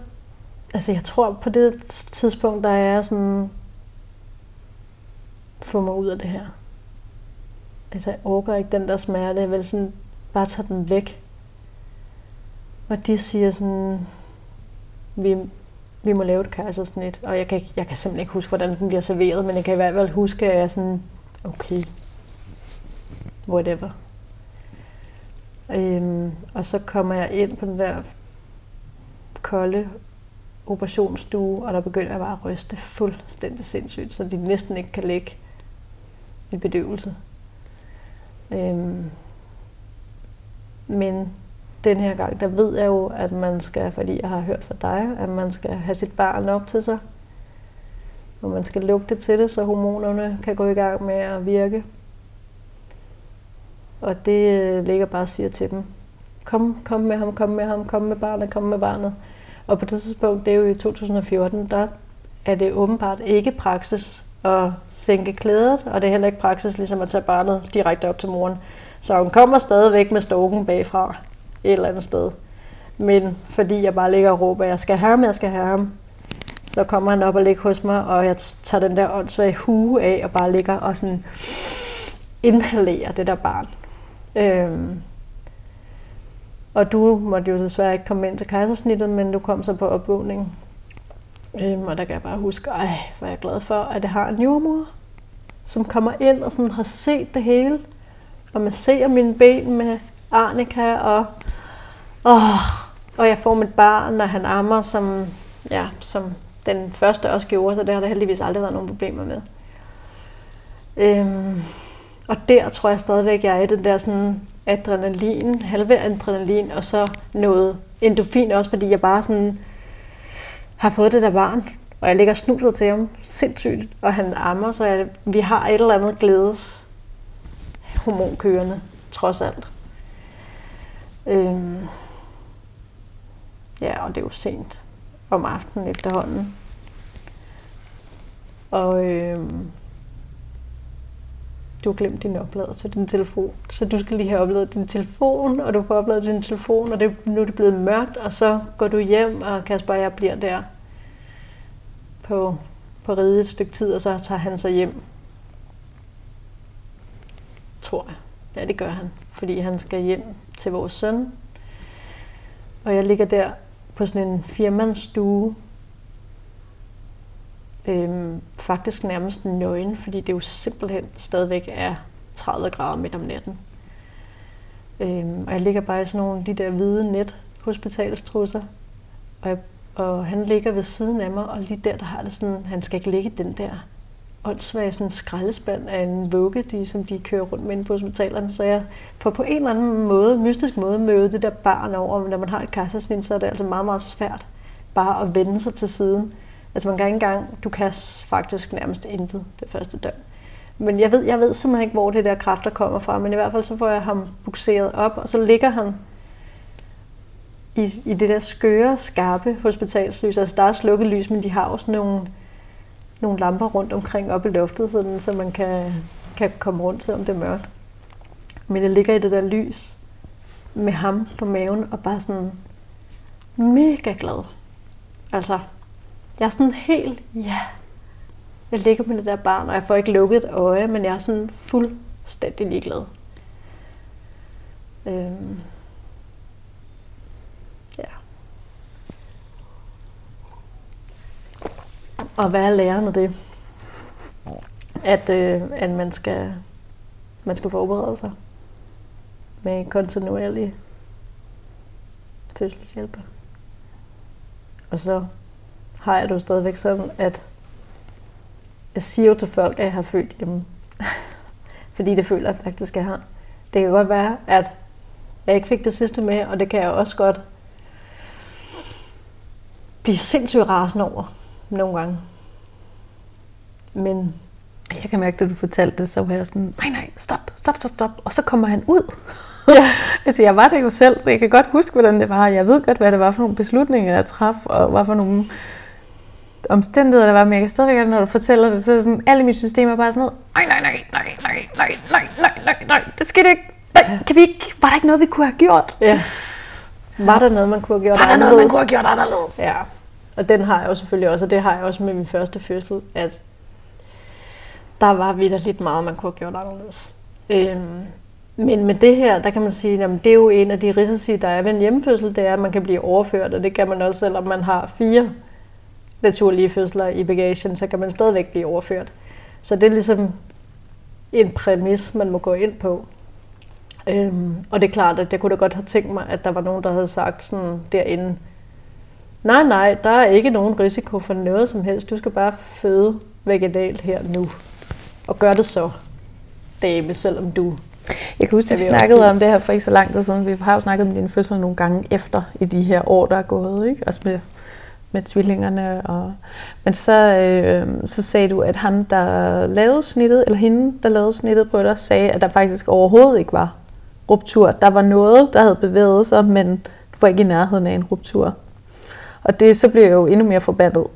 altså jeg tror på det tidspunkt, der er sådan, få mig ud af det her altså jeg orker ikke den der smerte, jeg vil sådan bare tage den væk. Og de siger sådan, vi, vi må lave et kejsersnit, og jeg kan, jeg kan simpelthen ikke huske, hvordan den bliver serveret, men jeg kan i hvert fald huske, at jeg er sådan, okay, whatever. Øhm, og så kommer jeg ind på den der kolde operationsstue, og der begynder jeg bare at ryste fuldstændig sindssygt, så de næsten ikke kan lægge i bedøvelse. Øhm, men den her gang, der ved jeg jo, at man skal, fordi jeg har hørt fra dig, at man skal have sit barn op til sig. Og man skal lugte til det, så hormonerne kan gå i gang med at virke. Og det øh, ligger bare og siger til dem, kom, kom med ham, kom med ham, kom med barnet, kom med barnet. Og på det tidspunkt, det er jo i 2014, der er det åbenbart ikke praksis at sænke klædet, og det er heller ikke praksis ligesom at tage barnet direkte op til moren. Så hun kommer stadigvæk med stokken bagfra et eller andet sted. Men fordi jeg bare ligger og råber, jeg skal have ham, jeg skal have ham, så kommer han op og ligger hos mig, og jeg tager den der åndssvage hue af, og bare ligger og sådan inhalerer det der barn. Øhm, og du måtte jo desværre ikke komme ind til kejsersnittet, men du kom så på opvågning. Øhm, og der kan jeg bare huske, ej, hvor er jeg glad for, at det har en jordmor, som kommer ind og sådan har set det hele. Og man ser mine ben med Arnika, og, åh, og jeg får mit barn, når han ammer, som, ja, som den første også gjorde, så det har der heldigvis aldrig været nogen problemer med. Øhm, og der tror jeg stadigvæk, jeg er i den der sådan adrenalin, halve adrenalin, og så noget endofin også, fordi jeg bare sådan har fået det der barn, og jeg ligger snuset til ham sindssygt, og han ammer, så jeg, vi har et eller andet glædes hormonkørende, trods alt. Øhm, ja, og det er jo sent om aftenen efterhånden. Og øhm, du har glemt din oplader til din telefon. Så du skal lige have opladet din telefon, og du får opladet din telefon, og det, nu er det blevet mørkt, og så går du hjem, og Kasper og jeg bliver der på, på ride et stykke tid, og så tager han sig hjem. Tror jeg. Ja, det gør han, fordi han skal hjem til vores søn. Og jeg ligger der på sådan en firmandsstue, øhm, faktisk nærmest nøgen, fordi det jo simpelthen stadigvæk er 30 grader midt om natten. Øhm, og jeg ligger bare i sådan nogle af de der hvide net hospitalstrusser, og, jeg, og han ligger ved siden af mig, og lige der, der har det sådan, han skal ikke ligge den der åndssvage sådan skraldespand af en vugge, de, som de kører rundt med på hospitalerne. Så jeg får på en eller anden måde, mystisk måde, møde det der barn over, men når man har et kejsersnit, så er det altså meget, meget svært bare at vende sig til siden. Altså man kan ikke engang, du kan faktisk nærmest intet det første døgn. Men jeg ved, jeg ved simpelthen ikke, hvor det der kræfter kommer fra, men i hvert fald så får jeg ham bukseret op, og så ligger han i, i det der skøre, skarpe hospitalslys. Altså der er slukket lys, men de har også nogle, nogle lamper rundt omkring op i loftet, sådan, så man kan, kan komme rundt, selvom det er mørkt. Men jeg ligger i det der lys med ham på maven og bare sådan mega glad. Altså, jeg er sådan helt, ja, jeg ligger med det der barn, og jeg får ikke lukket et øje, men jeg er sådan fuldstændig ligeglad. Øhm. Ja. Og hvad er læren af det? At, øh, at man skal man skal forberede sig med kontinuerlig fødselshjælper. Og så har jeg det jo stadigvæk sådan, at jeg siger jo til folk, at jeg har født hjemme. *laughs* Fordi det føler jeg faktisk, at jeg har. Det kan godt være, at jeg ikke fik det sidste med, og det kan jeg også godt blive sindssygt rasende over nogle gange. Men jeg kan mærke, at du fortalte det, så var jeg sådan, nej, nej, stop, stop, stop, stop. Og så kommer han ud. Ja. *laughs* altså, jeg var der jo selv, så jeg kan godt huske, hvordan det var. Jeg ved godt, hvad det var for nogle beslutninger, jeg traf, og hvad for nogle omstændigheder, der var, men jeg kan stadigvæk, når du fortæller det, så er sådan, alle mit system er bare sådan noget, nej, nej, nej, nej, nej, nej, nej, nej, nej, nej, det skal det ikke. Nej, kan vi ikke, var der ikke noget, vi kunne have gjort? Ja. Var der noget, man kunne have gjort Var der noget, man kunne have gjort anderledes? Ja. Og den har jeg jo selvfølgelig også, og det har jeg også med min første fødsel, at der var videre lidt meget, man kunne have gjort anderledes. Øhm, men med det her, der kan man sige, at det er jo en af de risici, der er ved en hjemmefødsel, det er, at man kan blive overført, og det kan man også, selvom man har fire naturlige fødsler i bagagen, så kan man stadigvæk blive overført. Så det er ligesom en præmis, man må gå ind på. Øhm, og det er klart, at jeg kunne da godt have tænkt mig, at der var nogen, der havde sagt sådan derinde, nej, nej, der er ikke nogen risiko for noget som helst. Du skal bare føde vaginalt her nu. Og gør det så, dame, selvom du jeg kan huske, at vi snakkede om det her for ikke så lang tid siden. Vi har jo snakket om din fødsel nogle gange efter i de her år, der er gået. Ikke? Også med med tvillingerne. Og, men så, øh, så sagde du, at han, der lavede snittet, eller hende, der lavede snittet på dig, sagde, at der faktisk overhovedet ikke var ruptur. Der var noget, der havde bevæget sig, men du var ikke i nærheden af en ruptur. Og det, så blev jeg jo endnu mere forbandet.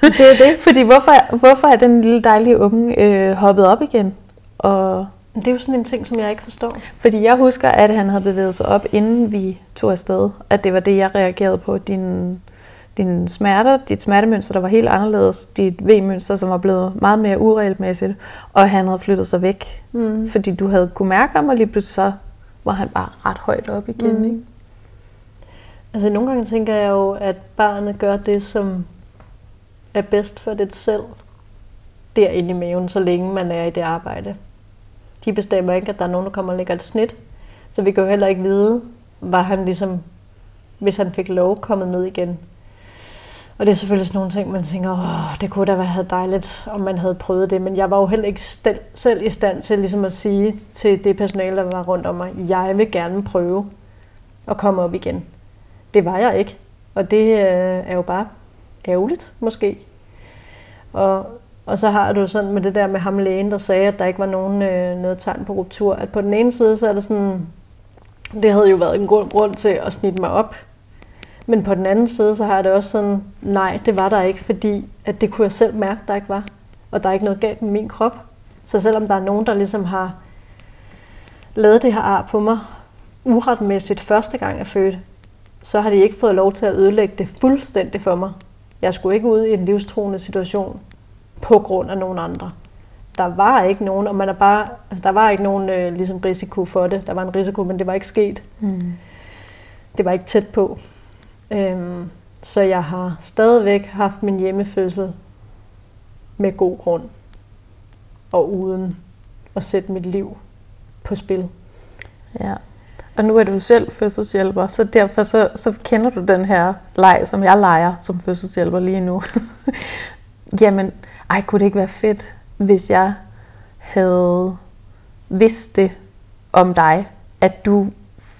Det er det. *laughs* Fordi hvorfor, hvorfor er den lille dejlige unge øh, hoppet op igen? Og Det er jo sådan en ting, som jeg ikke forstår. Fordi jeg husker, at han havde bevæget sig op, inden vi tog afsted. At det var det, jeg reagerede på. Din, dine smerter, dit smertemønster, der var helt anderledes. Dit V-mønster, som var blevet meget mere uregelmæssigt. Og han havde flyttet sig væk. Mm. Fordi du havde kunne mærke ham, og lige pludselig så var han bare ret højt op igen. Mm. Ikke? Altså nogle gange tænker jeg jo, at barnet gør det, som er bedst for det selv derinde i maven, så længe man er i det arbejde. De bestemmer ikke, at der er nogen, der kommer og lægger et snit. Så vi kan jo heller ikke vide, var han ligesom, hvis han fik lov, kommet ned igen. Og det er selvfølgelig sådan nogle ting, man tænker, åh, det kunne da være dejligt, om man havde prøvet det. Men jeg var jo heller ikke selv i stand til ligesom at sige til det personale, der var rundt om mig, jeg vil gerne prøve at komme op igen. Det var jeg ikke. Og det øh, er jo bare ærgerligt, måske. Og, og så har du sådan med det der med ham lægen, der sagde, at der ikke var nogen øh, noget tegn på ruptur. At på den ene side, så er det sådan, det havde jo været en god grund til at snitte mig op. Men på den anden side, så har jeg det også sådan, nej, det var der ikke, fordi at det kunne jeg selv mærke, der ikke var. Og der er ikke noget galt med min krop. Så selvom der er nogen, der ligesom har lavet det her ar på mig uretmæssigt første gang jeg fødte, så har de ikke fået lov til at ødelægge det fuldstændig for mig. Jeg skulle ikke ud i en livstruende situation på grund af nogen andre. Der var ikke nogen, og man er bare, altså der var ikke nogen øh, ligesom risiko for det. Der var en risiko, men det var ikke sket. Mm. Det var ikke tæt på. Øhm, så jeg har stadigvæk haft min hjemmefødsel med god grund og uden at sætte mit liv på spil. Ja. Og nu er du selv fødselshjælper, så derfor så, så kender du den her leg, som jeg leger som fødselshjælper lige nu. *laughs* Jamen, ej, kunne det ikke være fedt, hvis jeg havde vidst det om dig, at du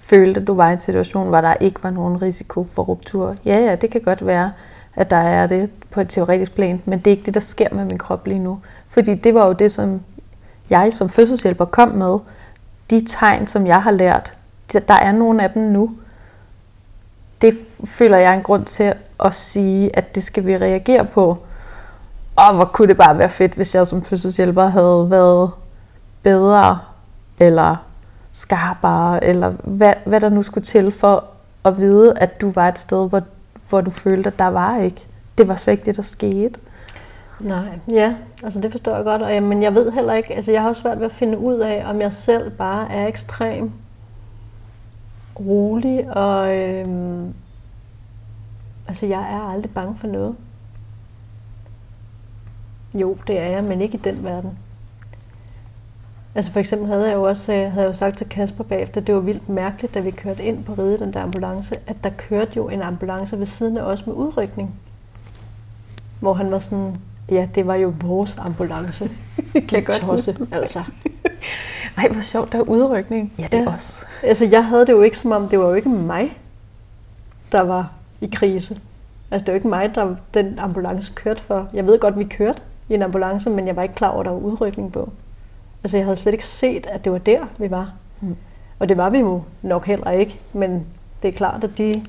følte, at du var i en situation, hvor der ikke var nogen risiko for ruptur. Ja, ja, det kan godt være, at der er det på et teoretisk plan, men det er ikke det, der sker med min krop lige nu. Fordi det var jo det, som jeg som fødselshjælper kom med. De tegn, som jeg har lært, der er nogle af dem nu. Det føler jeg en grund til at sige, at det skal vi reagere på. Og hvor kunne det bare være fedt, hvis jeg som fødselshjælper havde været bedre, eller skarpere, eller hvad, hvad der nu skulle til for at vide, at du var et sted, hvor, hvor du følte, at der var ikke. Det var så ikke det, der skete. Nej, ja, altså det forstår jeg godt, og, men jeg ved heller ikke, altså jeg har også svært ved at finde ud af, om jeg selv bare er ekstrem rolig, og øhm, altså jeg er aldrig bange for noget. Jo, det er jeg, men ikke i den verden. Altså for eksempel havde jeg jo også øh, havde jeg jo sagt til Kasper bagefter, det var vildt mærkeligt, da vi kørte ind på ride den der ambulance, at der kørte jo en ambulance ved siden af os med udrykning. Hvor han var sådan, ja, det var jo vores ambulance. *laughs* kan jeg godt tosse, altså. *laughs* Ej, hvor sjovt, der er udrykning. Ja, det er ja. også. Altså, jeg havde det jo ikke som om, det var jo ikke mig, der var i krise. Altså, det var ikke mig, der den ambulance kørte for. Jeg ved godt, vi kørte i en ambulance, men jeg var ikke klar over, at der var udrykning på. Altså, jeg havde slet ikke set, at det var der, vi var. Mm. Og det var vi jo nok heller ikke, men det er klart, at de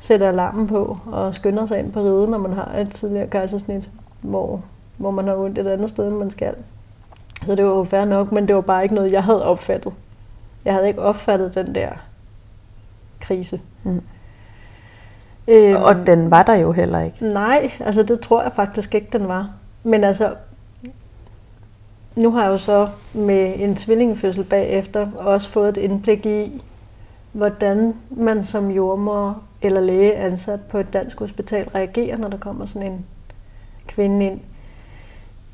sætter alarmen på og skynder sig ind på riden, når man har et tidligere kejsersnit, hvor, hvor man har ondt et andet sted, end man skal. Så det var jo fair nok, men det var bare ikke noget, jeg havde opfattet. Jeg havde ikke opfattet den der krise. Mm. Øhm, og den var der jo heller ikke. Nej, altså det tror jeg faktisk ikke, den var. Men altså, nu har jeg jo så med en tvillingefødsel bagefter også fået et indblik i, hvordan man som jordmor eller læge ansat på et dansk hospital reagerer, når der kommer sådan en kvinde ind.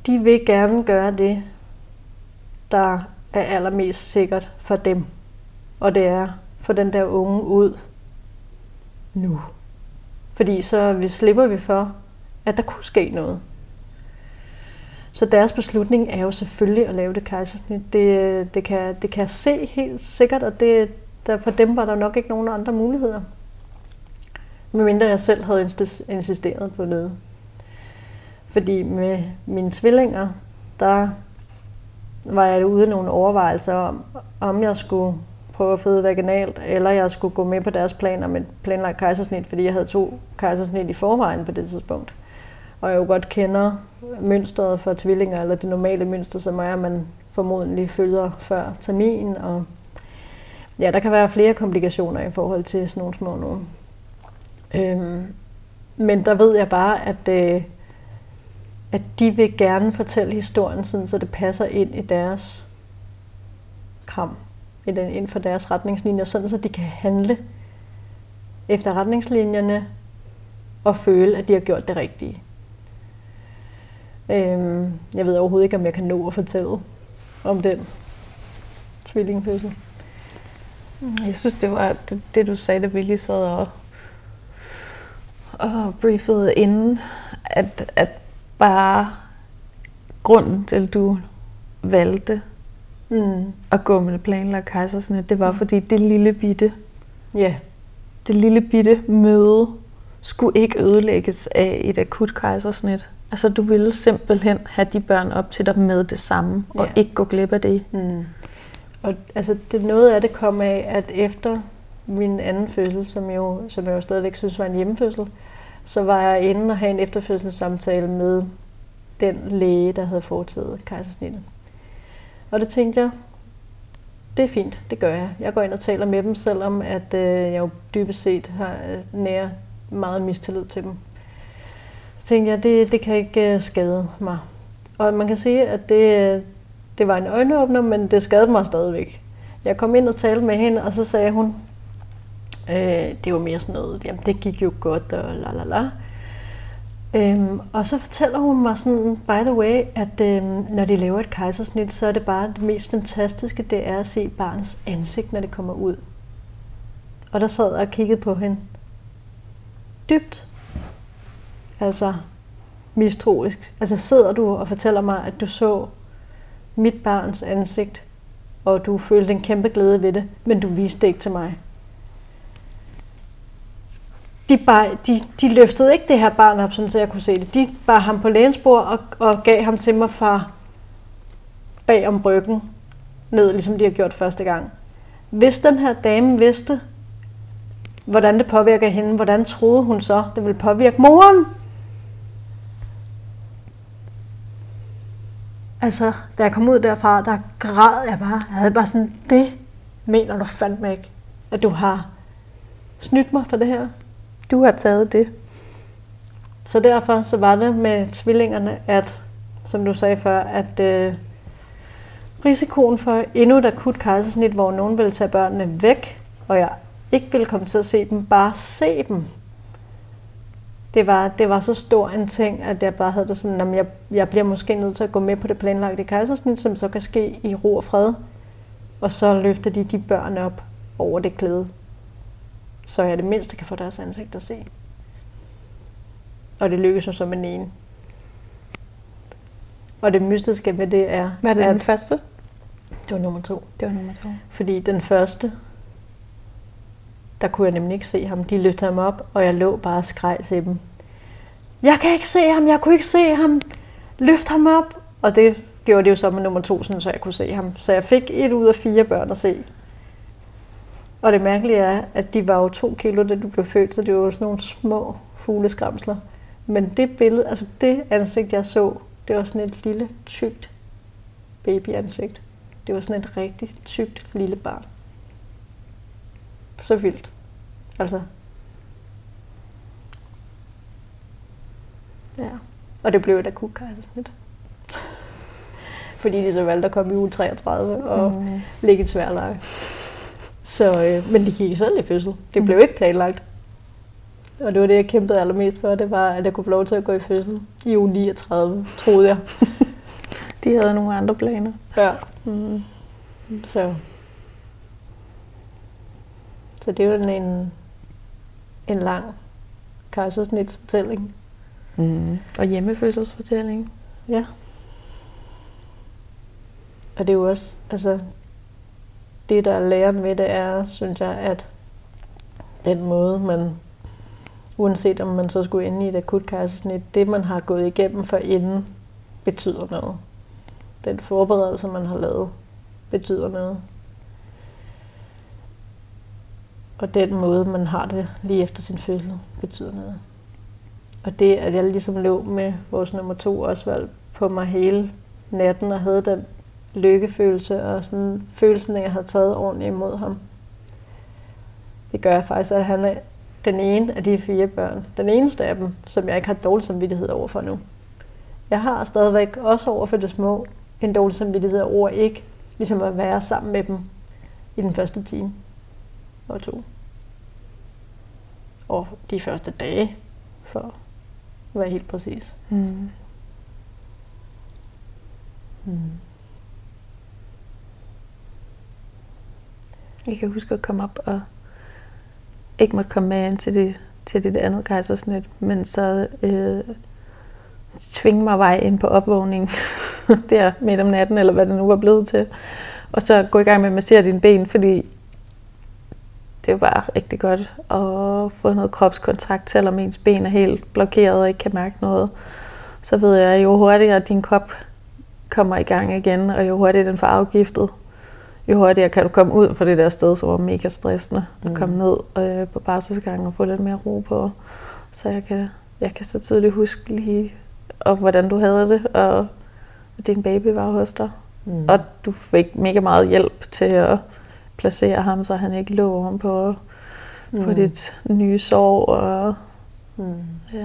De vil gerne gøre det, der er allermest sikkert for dem. Og det er for den der unge ud nu. Fordi så vi slipper vi for, at der kunne ske noget. Så deres beslutning er jo selvfølgelig at lave det kejsersnit. Det, det, kan, det kan jeg se helt sikkert, og det, der, for dem var der nok ikke nogen andre muligheder. Medmindre jeg selv havde insisteret på noget. Fordi med mine tvillinger, der var jeg ude nogle overvejelser om, om jeg skulle prøve at føde vaginalt, eller jeg skulle gå med på deres planer med planlagt kejsersnit, fordi jeg havde to kejsersnit i forvejen på det tidspunkt. Og jeg jo godt kender mønstret for tvillinger, eller det normale mønster, som er, at man formodentlig følger før termin, og ja, der kan være flere komplikationer i forhold til sådan nogle små nogen. Øhm, men der ved jeg bare, at, øh, at de vil gerne fortælle historien, sådan, så det passer ind i deres kram, den, inden for deres retningslinjer, sådan så de kan handle efter retningslinjerne og føle, at de har gjort det rigtige. Øhm, jeg ved overhovedet ikke, om jeg kan nå at fortælle om den tvillingfødsel. Jeg synes, det var det, det du sagde, da vi lige sad og, og briefede inden, at, at bare grunden til, at du valgte mm. at gå med planlagt kejsersnit, det var fordi det lille bitte, ja. det lille bitte møde skulle ikke ødelægges af et akut kejsersnit. Altså du ville simpelthen have de børn op til dig med det samme, og ja. ikke gå glip af det. Mm. Og altså, det, noget af det kom af, at efter min anden fødsel, som, jo, som jeg jo stadigvæk synes var en hjemmefødsel, så var jeg inde og have en efterfødselssamtale med den læge, der havde foretaget kejsersnittet. Og det tænkte jeg, det er fint, det gør jeg. Jeg går ind og taler med dem, selvom at øh, jeg jo dybest set har øh, nær meget mistillid til dem. Tænkte jeg, det, det kan ikke øh, skade mig. Og man kan sige, at det, det var en øjenåbner, men det skadede mig stadigvæk. Jeg kom ind og talte med hende, og så sagde hun, øh, det var mere sådan noget, jamen det gik jo godt, og la la la. Øhm, og så fortæller hun mig sådan, by the way, at øhm, når de laver et kejsersnit, så er det bare det mest fantastiske, det er at se barnets ansigt, når det kommer ud. Og der sad jeg og kiggede på hende. Dybt. Altså mistroisk. Altså sidder du og fortæller mig, at du så mit barns ansigt, og du følte en kæmpe glæde ved det, men du viste det ikke til mig. De, bare, de, de løftede ikke det her barn op, så jeg kunne se det. De bar ham på lægens bord og, og gav ham til mig fra bag om ryggen ned, ligesom de har gjort første gang. Hvis den her dame vidste, hvordan det påvirker hende, hvordan troede hun så, det ville påvirke moren? Altså, da jeg kom ud derfra, der græd jeg bare. Jeg havde bare sådan, det mener du fandme ikke, at du har snydt mig for det her. Du har taget det. Så derfor så var det med tvillingerne, at, som du sagde før, at øh, risikoen for endnu et akut kejsersnit, hvor nogen ville tage børnene væk, og jeg ikke ville komme til at se dem, bare se dem, det var, det var så stor en ting, at jeg bare havde det sådan, at jeg, jeg bliver måske nødt til at gå med på det planlagte kejsersnit, som så kan ske i ro og fred. Og så løfter de de børn op over det glæde, så jeg det mindste kan få deres ansigt at se. Og det lykkes jo som en ene. Og det mystiske ved det er... Hvad er det at, den første? Det var nummer to. Det var nummer to. Fordi den første, der kunne jeg nemlig ikke se ham. De løftede ham op, og jeg lå bare og skreg til dem. Jeg kan ikke se ham, jeg kunne ikke se ham. Løft ham op. Og det gjorde det jo så med nummer to, så jeg kunne se ham. Så jeg fik et ud af fire børn at se. Og det mærkelige er, at de var jo to kilo, da du blev født, så det var sådan nogle små fugleskramsler. Men det billede, altså det ansigt, jeg så, det var sådan et lille, tykt babyansigt. Det var sådan et rigtig tykt lille barn. Så vildt. Altså. Ja. Og det blev et akut kejsersnit. Fordi de så valgte at komme i uge 33 og mm. ligge i tværleje. Så, øh, men de gik selv i fødsel. Det mm. blev ikke planlagt. Og det var det, jeg kæmpede allermest for, det var, at jeg kunne få lov til at gå i fødsel i uge 39, troede jeg. *laughs* de havde nogle andre planer. Ja. Mm. Så. Så det er jo en, en lang kejsersnitsfortælling. Mm. Og hjemmefødselsfortælling. Ja. Og det er jo også, altså, det der er læren ved det er, synes jeg, at den måde, man, uanset om man så skulle ende i et akut kejsersnit, det man har gået igennem for inden, betyder noget. Den forberedelse, man har lavet, betyder noget. Og den måde, man har det lige efter sin fødsel, betyder noget. Og det, at jeg ligesom lå med vores nummer to Osvald på mig hele natten og havde den lykkefølelse og sådan følelsen af, at jeg havde taget ordentligt imod ham. Det gør faktisk, at han er den ene af de fire børn. Den eneste af dem, som jeg ikke har dårlig samvittighed over for nu. Jeg har stadigvæk også over for det små en dårlig samvittighed over ikke ligesom at være sammen med dem i den første time og to. Og de første dage, for at være helt præcis. Mm. Mm. Jeg kan huske at komme op og ikke måtte komme med ind til det, til det andet kejsersnit, men så øh, tvinge mig vej ind på opvågning *laughs* der midt om natten, eller hvad det nu var blevet til. Og så gå i gang med at massere dine ben, fordi det er bare rigtig godt at få noget kropskontakt, selvom ens ben er helt blokeret og ikke kan mærke noget. Så ved jeg, jo hurtigere din krop kommer i gang igen, og jo hurtigere den får afgiftet, jo hurtigere kan du komme ud fra det der sted, som var mega stressende, og Mm. komme ned øh, på barselsgangen og få lidt mere ro på. Så jeg kan, jeg kan så tydeligt huske lige, og hvordan du havde det, og din baby var hos dig. Mm. Og du fik mega meget hjælp til at placere ham, så han ikke lå oven på, mm. på dit nye sår. Og, Mm. ja. Ja.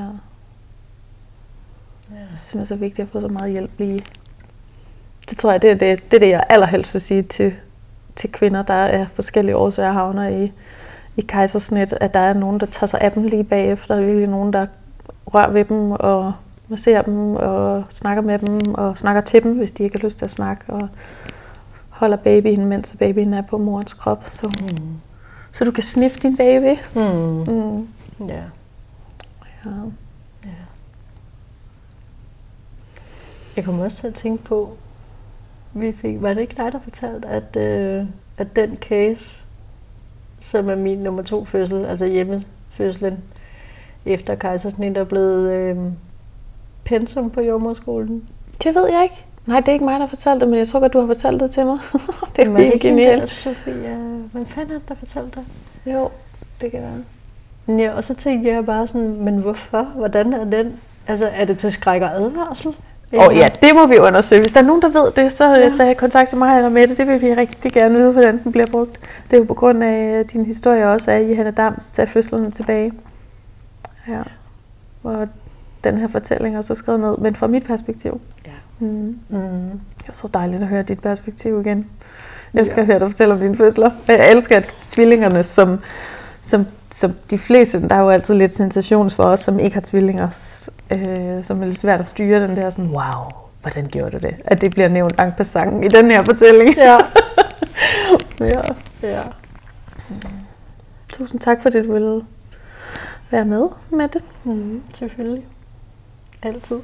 Jeg synes, det er så vigtigt at få så meget hjælp lige. Det tror jeg, det er det, det, er det jeg allerhelst vil sige til, til kvinder, der er forskellige årsager havner i, i kejsersnit, at der er nogen, der tager sig af dem lige bagefter. Der er virkelig nogen, der rører ved dem og masserer dem og snakker med dem og snakker til dem, hvis de ikke har lyst til at snakke. Og holder babyen, mens babyen er på morens krop. Så, Mm. så du kan sniffe din baby. Mm. Mm. Ja. Ja. ja. Jeg kommer også til at tænke på, vi fik, var det ikke dig, der fortalte, at, øh, at den case, som er min nummer to fødsel, altså hjemmefødslen, efter kejsersnit er blevet øh, pensum på jordmorskolen. Det ved jeg ikke. Nej, det er ikke mig, der har fortalt det, men jeg tror godt, du har fortalt det til mig. *laughs* det er helt genialt. Sofia, hvad fanden er det, der fortalte dig? Jo, det kan være. Ja, og så tænkte jeg bare sådan, men hvorfor? Hvordan er den? Altså, er det til skræk og advarsel? Og ja, det må vi undersøge. Hvis der er nogen, der ved det, så Ja. ja. tag kontakt til mig eller med det. Det vil vi rigtig gerne vide, hvordan den bliver brugt. Det er jo på grund af din historie også af Johanna Dams Tag fødslen tilbage. Ja. Hvor den her fortælling er så skrevet ned, men fra mit perspektiv. Ja. Mm. Mm. Det er så dejligt at høre dit perspektiv igen. Jeg elsker Ja. at høre dig fortælle om dine fødsler. Jeg elsker, at tvillingerne, som, som, som de fleste, der er jo altid lidt sensations for os, som ikke har tvillinger, øh, som er lidt svært at styre den der sådan, wow, hvordan gjorde du det? At det bliver nævnt en passant i den her fortælling. Ja. *laughs* ja. ja. Tusind tak, fordi du ville være med med det. Mm. Selvfølgelig. Altid.